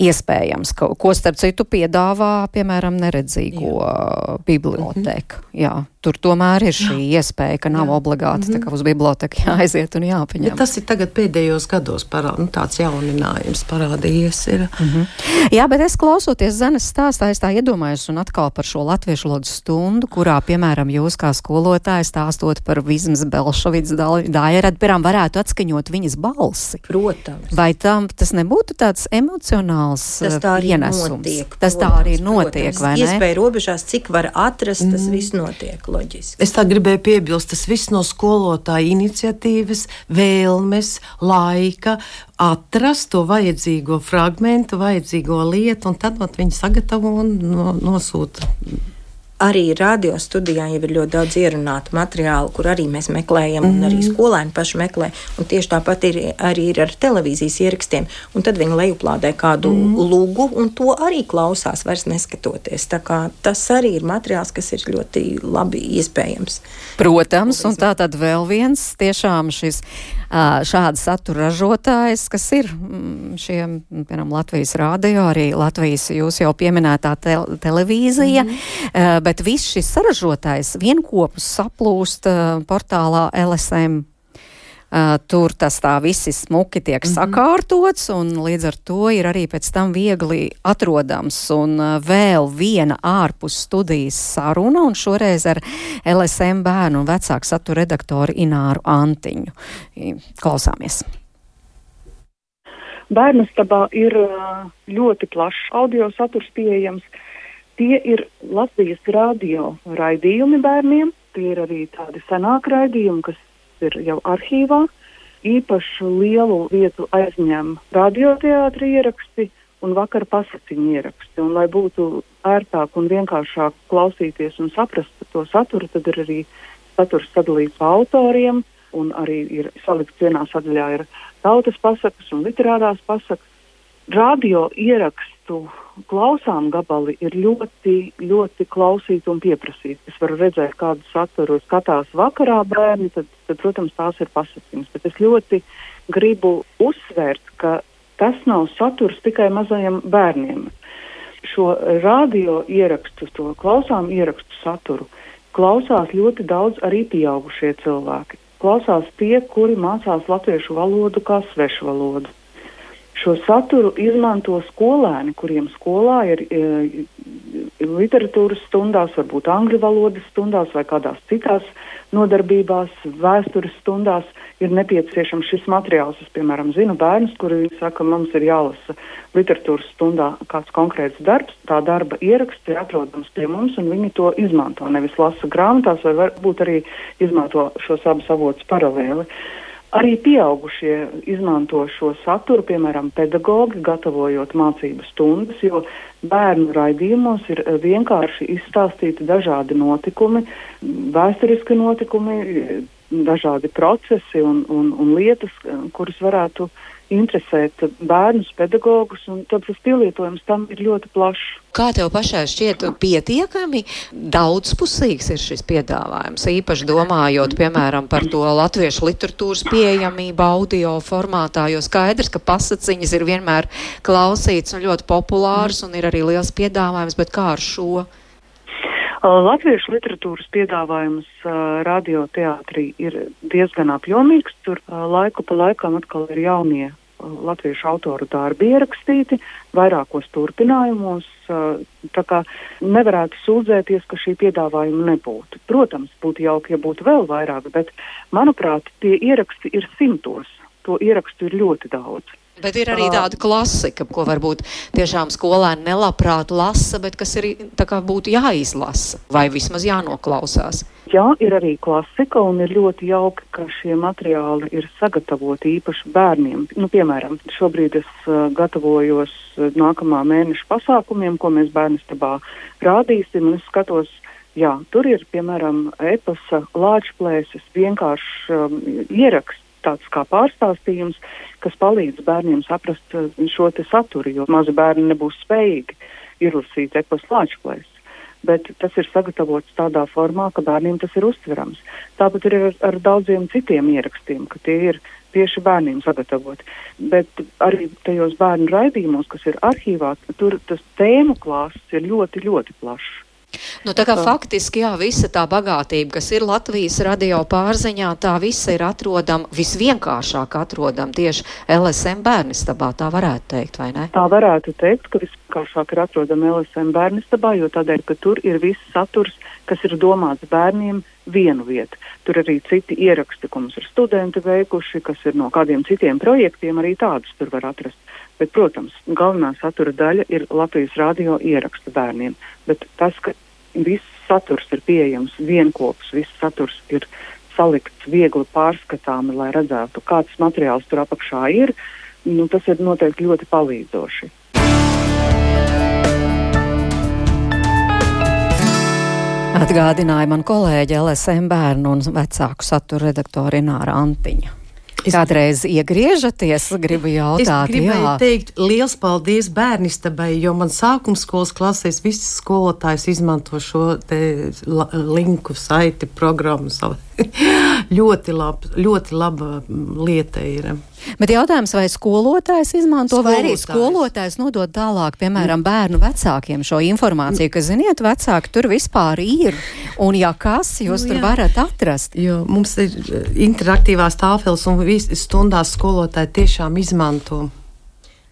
iespējams, ko, ko starp citu piedāvā, piemēram, neredzīgo Jā. biblioteka. Mhm. Jā, tur tomēr ir šī Jā. iespēja, ka nav Jā. obligāti mhm. tā kā uz biblioteku jāaiziet un jāpaņem. Bet tas ir tagad pēdējos gados parā, nu, tāds jauninājums parādījies. Ir. Mhm. Jā, bet es klausoties Zenes stāstā, es tā iedomājos un atkal par šo latviešu valodas stundu, kurā, piemēram, jūs kā skolotājs stāstot par Vizmas Belšovics Dairat, piemēram, varētu atskaņot viņas balsi. Protams. Vai tam tas nebūtu tāds emocionāls? Emocionāls tas tā arī ienesums. Notiek, tas tā arī notiek, protams. vai ne? Iespēja robežās, cik var atrast, tas mm. viss notiek loģiski. Es tā gribēju piebilst, tas viss no skolotāja iniciatīvas, vēlmes, laika, atrast to vajadzīgo fragmentu, vajadzīgo lietu, un tad viņi sagatavo un no, nosūta arī radio studijā jau ir ļoti daudz ierunātu materiālu, kur arī mēs meklējam, mm -hmm. un arī mhm. skolēni paši meklē. Un tieši tāpat ir arī ir ar televīzijas ierakstiem. Un tad viņi lejuplādē kādu mm -hmm. lūgu, un to arī klausās, vairs neskatoties. Tas arī ir materiāls, kas ir ļoti labi iespējams. Protams, un tā tad vēl viens tiešām šis šāda satura ražotājs, kas ir mm, šiem, piemēram, Latvijas rādio, arī Latvijas jūs jau pieminētā te televīzija, mm -hmm. Bet viss šis saražotājs vienkopus saplūst portālā LSM Uh, tur tas tā visi smuki tiek mm -hmm. sakārtots, un līdz ar to ir arī pēc tam viegli atrodams. Un uh, vēl viena ārpus studijas saruna, un šoreiz ar LSM bērnu un vecāku satura redaktoru Ināru Antiņu. Klausāmies! Bērnu stabā ir ļoti plašs audio saturs pieejams. Tie ir Latvijas radio raidījumi bērniem, tie ir arī tādi senāki raidījumi, kas ir jau arhīvā. Īpaši lielu vietu aizņem radioteātris ieraksti un vakar pasakiņu ieraksti. Un, lai būtu ērtāk un vienkāršāk klausīties un saprast to saturu, tad ir arī saturs sadalīts pa autoriem un arī ir salikts vienā sadaļā ir tautas pasakas un literārās pasakas. Radio ierakstu klausām gabali ir ļoti, ļoti klausīti un pieprasīti. Es varu redzēt, kādu saturu skatās vakarā bērni, tad, tad protams, tās ir pasakījums. Bet es ļoti gribu uzsvērt, ka tas nav saturs tikai mazajiem bērniem. Šo radio ierakstu, to klausām ierakstu saturu, klausās ļoti daudz arī pieaugušie cilvēki. Klausās tie, kuri mācās latviešu valodu kā svešu valodu. Šo saturu izmanto skolēni, kuriem skolā ir e, literatūras stundās, varbūt angļu valodas stundās vai kādās citās nodarbībās, vēstures stundās ir nepieciešams šis materiāls. Es, piemēram, zinu bērnus, kuri saka, mums ir jālasa literatūras stundā kāds konkrēts darbs, tā darba ieraksts ir atrodams pie mums, un viņi to izmanto. Nevis lasa grāmatās, vai varbūt arī izmanto šos abus avotus paralēli. Uh, Arī pieaugušie izmanto šo saturu, piemēram, pedagogi, gatavojot mācību stundas, jo bērnu raidījumos ir eh, vienkārši izstāstīti dažādi notikumi, vēsturiski notikumi, dažādi procesi un, un, un lietas, kuras varētu interesēt bērnus, pedagogus, un tas pielietojums tam ir ļoti plašs. Kā tev pašai šķiet, pietiekami daudzpusīgs ir šis piedāvājums? Īpaši domājot, piemēram, par to latviešu literatūras pieejamību audio formātā, jo skaidrs, ka pasaciņas ir vienmēr klausīts un ļoti populārs, un ir arī liels piedāvājums, bet kā ar šo? Latviešu literatūras piedāvājums uh, radioteātrī ir diezgan apjomīgs. Tur uh, laiku pa laikam atkal ir jaunie latviešu autoru darbi ierakstīti vairākos turpinājumos. Tā kā nevarētu sūdzēties, ka šī piedāvājuma nebūtu. Protams, būtu jauki, ja būtu vēl vairāk, bet manuprāt, tie ieraksti ir simtos. To ierakstu ir ļoti daudz. Bet ir arī tāda klasika, ko varbūt tiešām skolēni nelabprāt lasa, bet kas ir būtu jāizlasa vai vismaz jānoklausās. Jā, ir arī klasika, un ir ļoti jauki, ka šie materiāli ir sagatavoti īpaši bērniem. Nu, piemēram, šobrīd es uh, gatavojos nākamā mēneša pasākumiem, ko mēs bērnistabā rādīsim, un es skatos, jā, tur ir, piemēram, eposa, lāčplēses, vienkārši um, ieraksts tāds kā pārstāstījums, kas palīdz bērniem saprast eh, šo saturu, jo mazi bērni nebūs spējīgi izlasīt epos lāčplēs. Bet tas ir sagatavots tādā formā, ka bērniem tas ir uztverams. Tāpat ir ar, ar daudziem citiem ierakstiem, ka tie ir tieši bērniem sagatavoti. Bet arī tajos bērnu raidījumos, kas ir arhīvā, tur tas tēmu klāsts ir ļoti, ļoti plašs. Nu, tā kā faktiski, jā, visa tā bagātība, kas ir Latvijas radio pārziņā, tā visa ir atrodama, visvienkāršāk atrodama tieši LSM bērnistabā, tā varētu teikt, vai ne? Tā varētu teikt, ka visvienkāršāk ir atrodama LSM bērnistabā, jo tādēļ, ka tur ir viss saturs, kas ir domāts bērniem vienu vietu. Tur arī citi ieraksti, ko mums ir studenti veikuši, kas ir no kādiem citiem projektiem, arī tādus tur var atrast. Bet, protams, galvenā satura daļa ir Latvijas radio ieraksta bērniem. Bet tas, ka viss saturs ir pieejams vienopus, viss saturs ir salikts viegli pārskatāmi, lai redzētu, kāds materiāls tur apakšā ir, nu, tas ir noteikti ļoti palīdzoši. Atgādināja man kolēģi LSM bērnu un vecāku satura redaktore Nāra Antiņa. Es kādreiz iegriežaties, gribu jautāt. Es gribēju jā. teikt liels paldies bērnistabai, jo man sākums skolas klasēs visas skolotājs izmanto šo linku saiti programmu savu. ļoti, lab, ļoti laba lieta ir. Bet jautājums, vai skolotājs izmanto, skolotājs. vai arī skolotājs nodod tālāk, piemēram, bērnu vecākiem šo informāciju, ka, ziniet, vecāki tur vispār ir, un ja kas, jūs nu, tur jā. varat atrast. Jo mums ir eh, interaktīvās tāfeles, un stundās skolotāji tiešām izmanto.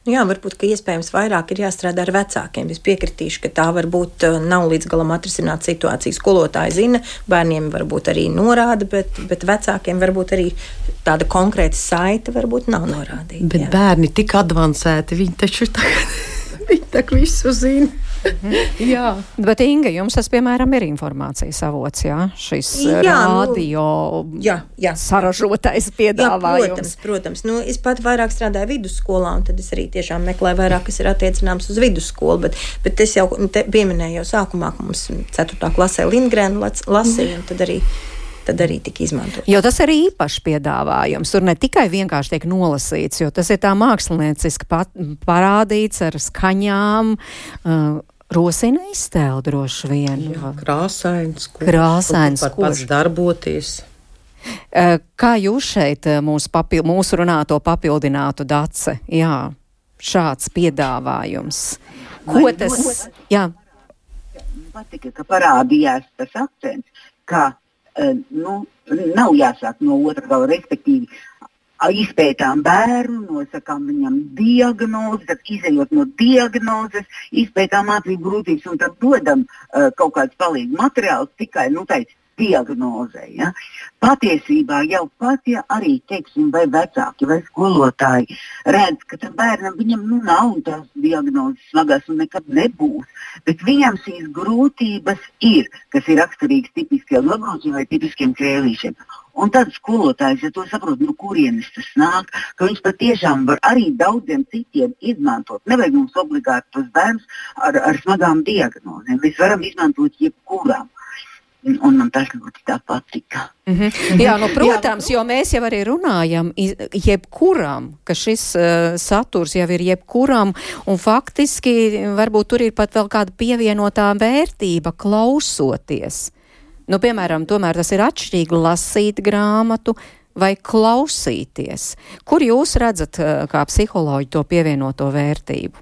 Nu jā, varbūt, ka iespējams vairāk ir jāstrādā ar vecākiem. Es piekritīšu, ka tā varbūt uh, nav līdz galam atrisināta situācija. Skolotāji zina, bērniem varbūt arī norāda, bet, bet vecākiem varbūt arī tāda konkrēta saite varbūt nav norādīta. Bet jā. bērni tik advancēti, viņi taču tagad, viņi tā visu zina. Mhm. jā, bet Inga, jums tas, piemēram, ir informācijas avots, jā, šis jā, radio nu, jā, jā. saražotais piedāvājums. Jā, protams, protams. Nu, es pat vairāk strādāju vidusskolā, un tad es arī tiešām meklēju vairāk, kas ir attiecināms uz vidusskolu, bet, bet es jau pieminēju jau sākumā, ka mums 4. klasē Lindgrēnu lasīja, un tad arī tad arī tika izmantot. Jo tas ir īpašs piedāvājums. Tur ne tikai vienkārši tiek nolasīts, jo tas ir tā mākslinieciski parādīts ar skaņām. Uh, Rosina iztēle droši vien. Jā, krāsains, kurš, krāsains, kurš pats darboties. Uh, kā jūs šeit uh, mūsu, papil, mūsu runāto papildinātu dace? Jā, šāds piedāvājums. Ko Vai tas? Jā. Patika, ka parādījās tas akcents, ka nu, nav jāsāk no otra gala, respektīvi. Izpētām bērnu, nosakām viņam diagnozi, tad izējot no diagnozes, izpētām mācību grūtības un tad dodam uh, kaut kādus palīdzīgus materiālus tikai nu, tai diagnozē. Ja? Patiesībā jau pat, ja arī teiksim, vai vecāki vai skolotāji redz, ka tam bērnam nu, nav tās diagnozes smagas un nekad nebūs, bet viņam šīs grūtības ir, kas ir raksturīgas tipiskiem labrūciem vai tipiskiem krēlīšiem. Un tad skolotājs, ja to saprot, no kurienes tas nāk, ka viņš patiešām var arī daudziem citiem izmantot. Nevajag mums obligāti tos bērnus ar, ar smagām diagnozēm. Mēs varam izmantot jebkurām. Un man tas ļoti tā patika. Mm -hmm. Jā, nu, protams, jo mēs jau arī runājam, jebkuram, ka šis uh, saturs jau ir jebkuram, un faktiski varbūt tur ir pat vēl kāda pievienotā vērtība klausoties. Nu, piemēram, tomēr tas ir atšķirīgi lasīt grāmatu vai klausīties. Kur jūs redzat, uh, kā psiholoģi, to pievienoto vērtību?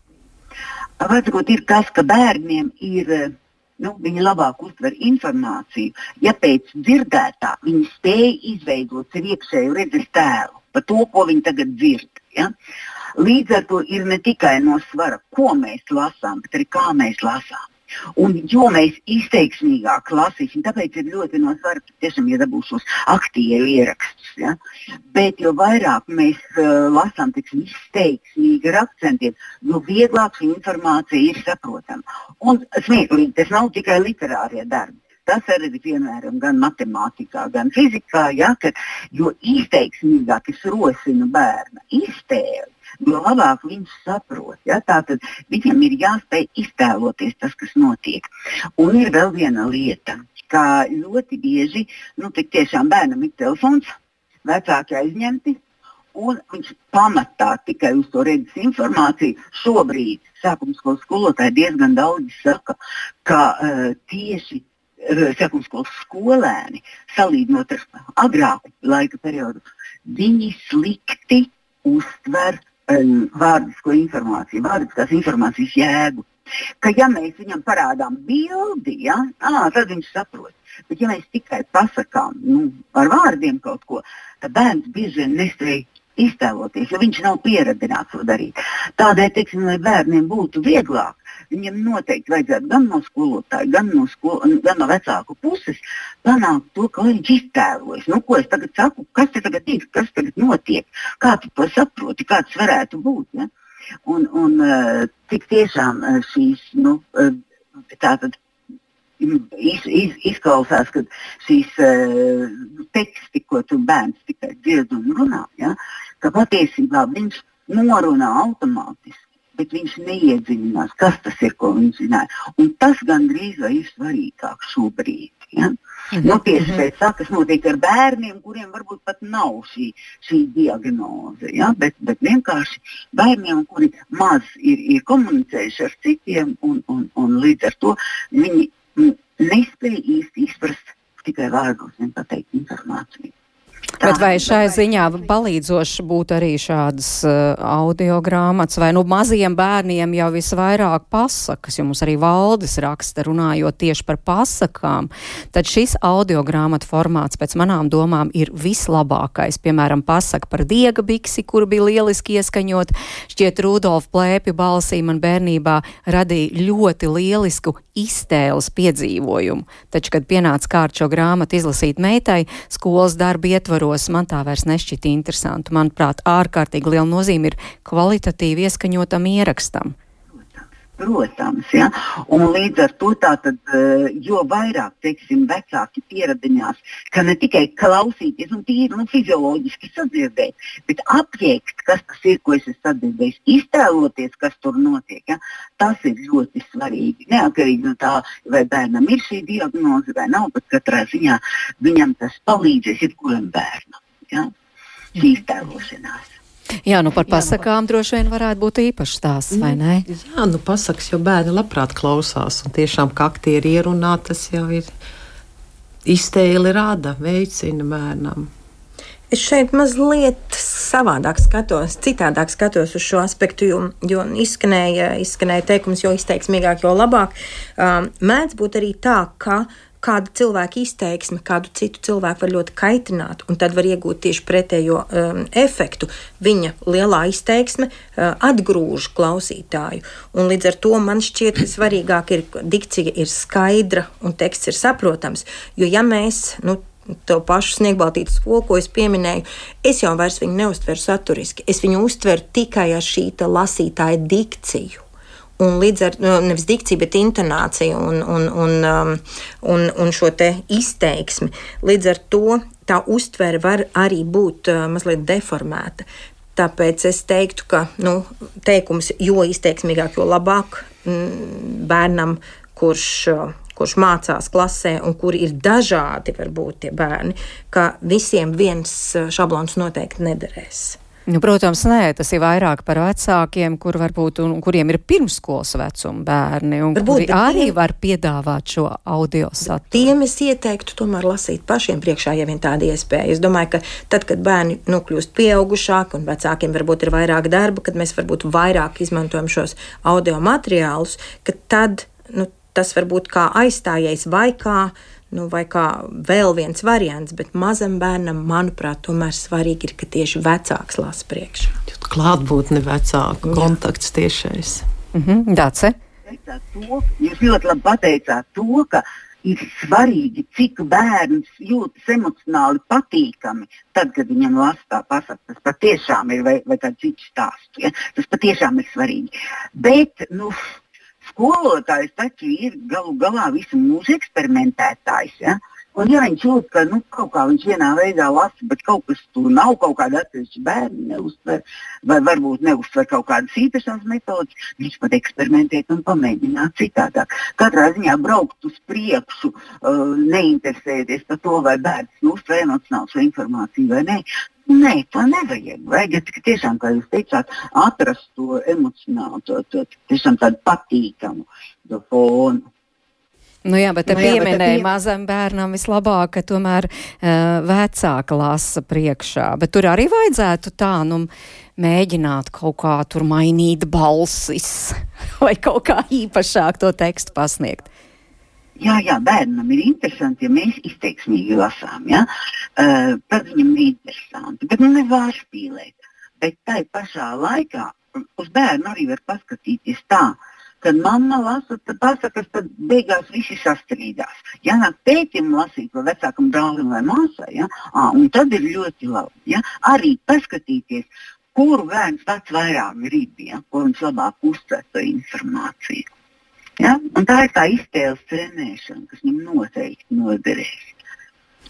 Varbūt ir tas, ka bērniem ir uh, nu, viņi labāk uztver informāciju. Ja pēc dzirdētā viņi spēj izveidot sev iekšēju redzes tēlu par to, ko viņi tagad dzird. Ja? Līdz ar to ir ne tikai no svara, ko mēs lasām, bet arī kā mēs lasām. Un, jo mēs izteiksmīgāk lasīsim, tāpēc ir ļoti no svara, tiešām iedabūs šos aktīvu ierakstus. Ja? Bet jo vairāk mēs uh, lasām tiksim, izteiksmīgi ar akcentiem, jo vieglāk šī informācija ir saprotama. Un smieklīgi, tas nav tikai literārie darbi. Tas arī ir piemēram gan matemātikā, gan fizikā, ja, ka, jo izteiksmīgāk es rosinu bērna iztēli jo labāk viņš saprot. Ja? Tātad viņam ir jāspēj iztēloties tas, kas notiek. Un ir vēl viena lieta, ka ļoti bieži nu, tiešām bērnam ir telefons, vecāki aizņemti. Un viņš pamatā tikai uz to redzes informāciju. Šobrīd sākuma skolas skolotāji diezgan daudz saka, ka uh, tieši sākuma skolas skolēni, salīdzinot ar agrāku laika periodu, viņi slikti uztver vārdisko informāciju, vārdiskās informācijas jēgu. Ka, ja mēs viņam parādām bildi, ja, à, tad viņš saprot. Bet, ja mēs tikai pasakām nu, ar vārdiem kaut ko, tad bērns bieži vien nespēj iztēloties, jo viņš nav pieredzināts to darīt. Tādēļ, teiksim, lai bērniem būtu vieglāk, viņiem noteikti vajadzētu gan no skolotāja, gan no, skol, gan no vecāku puses panākt to, ka viņš iztēlojas. Nu, ko es tagad saku, kas te tagad ir, kas tagad notiek, kā tu to saproti, kāds varētu būt. Ja? Un, un cik tiešām šīs nu, tātad iz, iz, izklausās, ka šīs uh, teksti, ko tu bērns tikai dzird un runā, ja, ka patiesībā viņš norunā automātiski bet viņš neiedziļinās, kas tas ir, ko viņš zināja. Un tas gandrīz vai ir svarīgāk šobrīd. Ja? Mm -hmm. nu, tieši mhm. pēc tā, kas notiek ar bērniem, kuriem varbūt pat nav šī, šī diagnoze. Ja? Bet, bet vienkārši bērniem, kuri maz ir, ir komunicējuši ar citiem, un, un, un līdz ar to viņi nespēja īsti izprast tikai vārdos un pateikt informāciju. Bet vai šai ziņā palīdzoši būtu arī šādas uh, audio grāmatas, vai nu maziem bērniem jau visvairāk pasakas, jo mums arī valdes raksta runājot tieši par pasakām, tad šis audio grāmatu formāts pēc manām domām ir vislabākais. Piemēram, pasaka par diega biksi, kur bija lieliski ieskaņot, šķiet Rudolf Plēpju balsī man bērnībā radīja ļoti lielisku iztēles piedzīvojumu. Taču, kad pienāca kārt šo grāmatu izlasīt meitai, skolas darba ietvaros man tā vairs nešķita interesanti. Manuprāt, ārkārtīgi liela nozīme ir kvalitatīvi ieskaņotam ierakstam. Protams, ja? un līdz ar to tātad, eh, jo vairāk teiksim, vecāki pieradinās, ka ne tikai klausīties un tīri nu, fizioloģiski sadzirdēt, bet apjēgt, kas tas ir, ko es esmu sadzirdējis, iztēloties, kas tur notiek. Ja? Tas ir ļoti svarīgi. Neatkarīgi no tā, vai bērnam ir šī diagnoze vai nav, bet katrā ziņā viņam tas palīdzēs jebkuram bērnam. Ja? Šī iztēlošanās. Jā, nu par pasakām jā, nu, droši vien varētu būt īpašs stāsts, vai ne? Jā, nu pasakas, jo bērni labprāt klausās, un tiešām kā aktieri ierunā, tas jau ir iztēli rada, veicina bērnam. Es šeit mazliet savādāk skatos, citādāk skatos uz šo aspektu, jo, jo izskanēja, izskanēja teikums, jo izteiksmīgāk, jo labāk. Um, mēdz būt arī tā, ka uh, kāda cilvēka izteiksme kādu citu cilvēku var ļoti kaitināt, un tad var iegūt tieši pretējo um, efektu. Viņa lielā izteiksme uh, atgrūž klausītāju, un līdz ar to man šķiet, ka svarīgāk ir, dikcija ir skaidra un teksts ir saprotams. Jo ja mēs, nu, to pašu sniegbaltītu skolu, ko es pieminēju, es jau vairs viņu neuztveru saturiski. Es viņu uztveru tikai ar šī lasītāja dikciju. Un līdz ar nu, nevis dikciju, bet intonāciju un, un, un, um, un, un šo izteiksmi. Līdz ar to tā uztvere var arī būt uh, mazliet deformēta. Tāpēc es teiktu, ka nu, teikums, jo izteiksmīgāk, jo labāk mm, bērnam, kurš, uh, kurš mācās klasē un kur ir dažādi varbūt tie bērni, ka visiem viens šablons noteikti nederēs. Nu, protams, nē, tas ir vairāk par vecākiem, kur varbūt, un, kuriem ir pirmskolas vecuma bērni, un varbūt, kuri arī tiem, var piedāvāt šo audio saturu. Tiem es ieteiktu tomēr lasīt pašiem priekšā, ja vien tāda iespēja. Es domāju, ka tad, kad bērni nu, kļūst pieaugušāki un vecākiem varbūt ir vairāk darba, kad mēs varbūt vairāk izmantojam šos audio materiālus, tad nu, tas var būt kā aizstājējs vai kā nu, vai kā vēl viens variants, bet mazam bērnam, manuprāt, tomēr svarīgi ir, ka tieši vecāks lasa priekšā. Klātbūtne vecāku, kontakts tiešais. Mhm, Dāce? Jūs ļoti labi pateicāt to, ka ir svarīgi, cik bērns jūtas emocionāli patīkami, tad, kad viņam lasa tā pasaka. Tas patiešām ir vai, vai kāds cits stāsts. Ja? Tas patiešām ir svarīgi. Bet, nu, skolotājs taču ir galu galā visu mūžu eksperimentētājs. Ja? Un, ja viņš jūt, ka nu, kaut kā viņš vienā veidā lasa, bet kaut kas tur nav, kaut kāda atsevišķa bērna neuztver, vai varbūt neuztver kaut kādas īpašas metodas, viņš pat eksperimentēt un pamēģināt citādāk. Katrā ziņā braukt uz priekšu, uh, neinteresēties par to, vai bērns uztver emocionālu šo informāciju vai nē. Nē, tā nevajag. Vajag tiešām, kā jūs teicāt, atrast to emocionālu, to, to tiešām tādu patīkamu to fonu. Nu jā, bet te nu jā, pieminēja pie... mazam bērnam vislabāk, ka tomēr uh, vecāka lasa priekšā, bet tur arī vajadzētu tā, nu, mēģināt kaut kā tur mainīt balsis vai kaut kā īpašāk to tekstu pasniegt. Jā, jā, bērnam ir interesanti, ja mēs izteiksmīgi lasām. Ja? Uh, tad viņam ir interesanti. Bet nu nevar spīlēt. Bet tai pašā laikā uz bērnu arī var paskatīties tā, kad mamma lasa, tad pasakas, tad beigās visi sastrīdās. Ja nāk tētim lasīt vai vecākam brālim vai māsai, ja? à, un tad ir ļoti labi. Ja? Arī paskatīties, kuru bērns pats vairāk grib, ja? ko viņš labāk uztver to informāciju. Ja? Un tā ir tā iztēles trenēšana, kas viņam noteikti noderēs.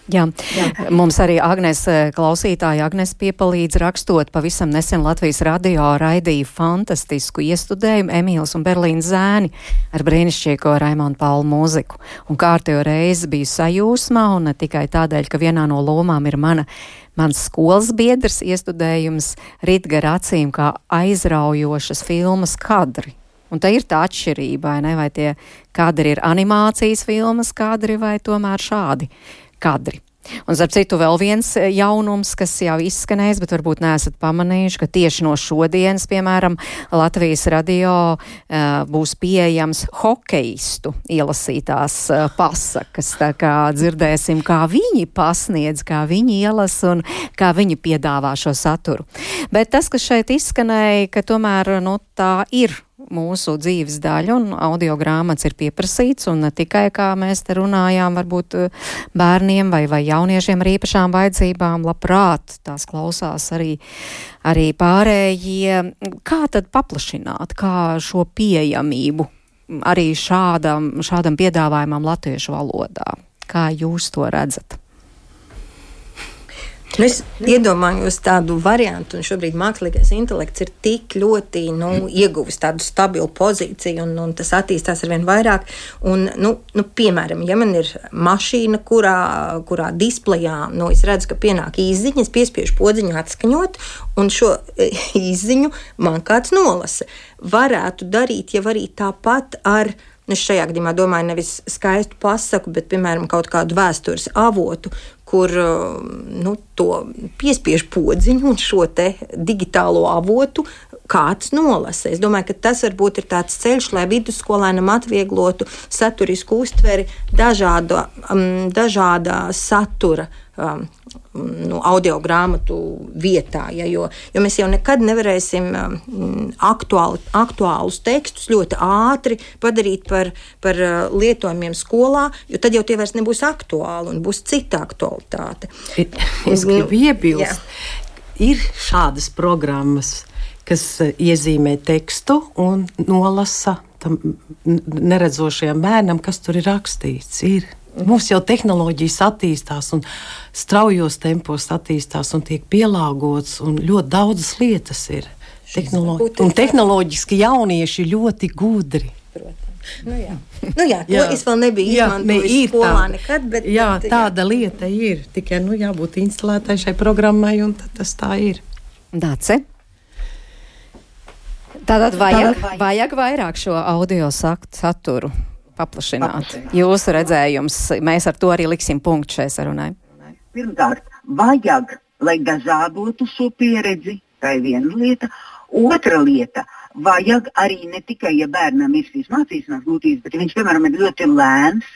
Jā. Jā. Mums arī Agnēs eh, klausītāja Agnēs piepalīdz rakstot pavisam nesen Latvijas radio raidīja fantastisku iestudējumu Emīls un Berlīnas zēni ar brīnišķīgo Raimonu Paulu mūziku. Un kārtējo reizi biju sajūsmā un ne tikai tādēļ, ka vienā no lomām ir mana mans skolas biedrs iestudējums rit gar acīm kā aizraujošas filmas kadri. Un tā ir tā atšķirība, vai, vai tie kadri ir animācijas filmas kadri vai tomēr šādi kadri. Un, starp citu, vēl viens e, jaunums, kas jau izskanējis, bet varbūt neesat pamanījuši, ka tieši no šodienas, piemēram, Latvijas radio uh, būs pieejams hokeistu ielasītās uh, pasakas. Tā kā dzirdēsim, kā viņi pasniedz, kā viņi ielasa un kā viņi piedāvā šo saturu. Bet tas, kas šeit izskanēja, ka tomēr nu, tā ir mūsu dzīves daļa, un audio grāmatas ir pieprasīts, un ne tikai, kā mēs te runājām, varbūt eh, bērniem vai, vai jauniešiem ar īpašām vajadzībām, labprāt tās klausās arī, arī pārējie. Kā tad paplašināt, kā šo pieejamību arī šādam, šādam piedāvājumam latviešu valodā? Kā jūs to redzat? Nu, es iedomājos tādu variantu, un šobrīd mākslīgais intelekts ir tik ļoti nu, ieguvis tādu stabilu pozīciju, un, un tas attīstās ar vien vairāk. Un, nu, nu, piemēram, ja man ir mašīna, kurā, kurā displejā nu, es redzu, ka pienāk izziņa, es piespiežu podziņu atskaņot, un šo izziņu man kāds nolasa. Varētu darīt jau arī tāpat ar Es šajā gadījumā domāju nevis skaistu pasaku, bet, piemēram, kaut kādu vēstures avotu, kur nu, to piespiež podziņu un šo digitālo avotu kāds nolasa. Es domāju, ka tas varbūt ir tāds ceļš, lai vidusskolēnam atvieglotu saturisku uztveri dažāda, um, dažādā satura. Um, nu, audio grāmatu vietā. Ja, jo, jo mēs jau nekad nevarēsim um, aktuāli, aktuālus tekstus ļoti ātri padarīt par, par uh, lietojumiem skolā, jo tad jau tie vairs nebūs aktuāli un būs cita aktualitāte. Es gribu iebilst, ir šādas programmas, kas uh, iezīmē tekstu un nolasa tam neredzošajam bērnam, kas tur ir rakstīts. Ir. Mums jau tehnoloģijas attīstās un straujos tempos attīstās un tiek pielāgots, un ļoti daudzas lietas ir. Tehnolo un tehnoloģiski jaunieši ļoti gudri. Nu jā, nu jā, to jā. es vēl nebiju izmantojis ne, skolā tāda, nekad. Bet, jā, bet, tāda jā. lieta ir. Tikai nu, jābūt instalētai šai programmai, un tas tā ir. Dāce. Tātad vajag, vajag vairāk šo audio saturu paplašināt. Jūsu redzējums, mēs ar to arī liksim punktu šai sarunai. Pirmkārt, vajag, lai dažādotu šo pieredzi, tā ir viena lieta. Otra lieta vajag arī ne tikai, ja bērnam ir šīs mācīšanās grūtības, bet ja viņš, piemēram, ir ļoti lēns,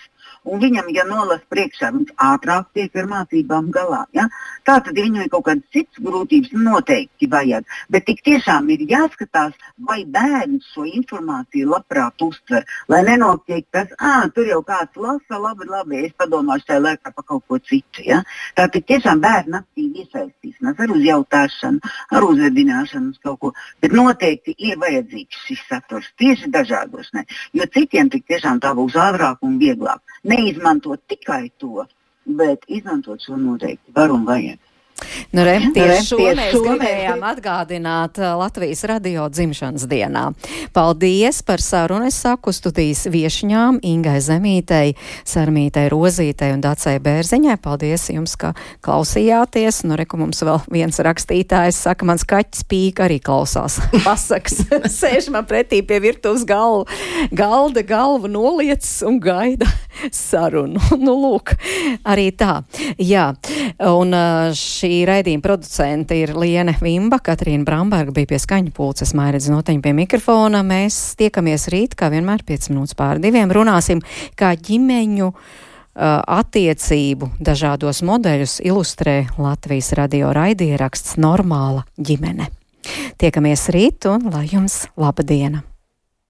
un viņam, ja nolasa priekšā, viņš ātrāk tiek ar mācībām galā. Ja? Tā tad, viņam ir kaut kādas citas grūtības, noteikti vajag. Bet tik tiešām ir jāskatās, vai bērns šo informāciju labprāt uztver. Lai nenotiek tas, ah, tur jau kāds lasa, labi, labi, es padomāšu tajā laikā par kaut ko citu. Ja? Tā tad tiešām bērni aktīvi iesaistīsies ar uzjautāšanu, ar uzvedināšanu uz kaut ko. Bet noteikti ir vajadzīgs šis saturs tieši dažādošanai, jo citiem tik tiešām tā būs ātrāk un vieglāk neizmantot tikai to, bet izmantot šo noteikti var un vajag. Nu, re, tieši šo mēs gribējām atgādināt uh, Latvijas radio dzimšanas dienā. Paldies par sarunu. Es saku studijas viešņām Ingai Zemītei, Sarmītei Rozītei un Dacei Bērziņai. Paldies jums, ka klausījāties. Nu, reku mums vēl viens rakstītājs saka, mans kaķis pīk arī klausās. Pasaks, sēž man pretī pie virtuves galvu, galda galvu noliecis un gaida sarunu. nu, lūk, arī tā. Jā, un uh, šī Šī raidījuma producente ir Liene Vimba, Katrīna Bramberga bija pie skaņa pulces, Mairedz noteņa pie mikrofona. Mēs tiekamies rīt, kā vienmēr, 5 minūtes pār diviem. Runāsim, kā ģimeņu uh, attiecību dažādos modeļus ilustrē Latvijas radio raidieraksts Normāla ģimene. Tiekamies rīt un lai jums laba diena!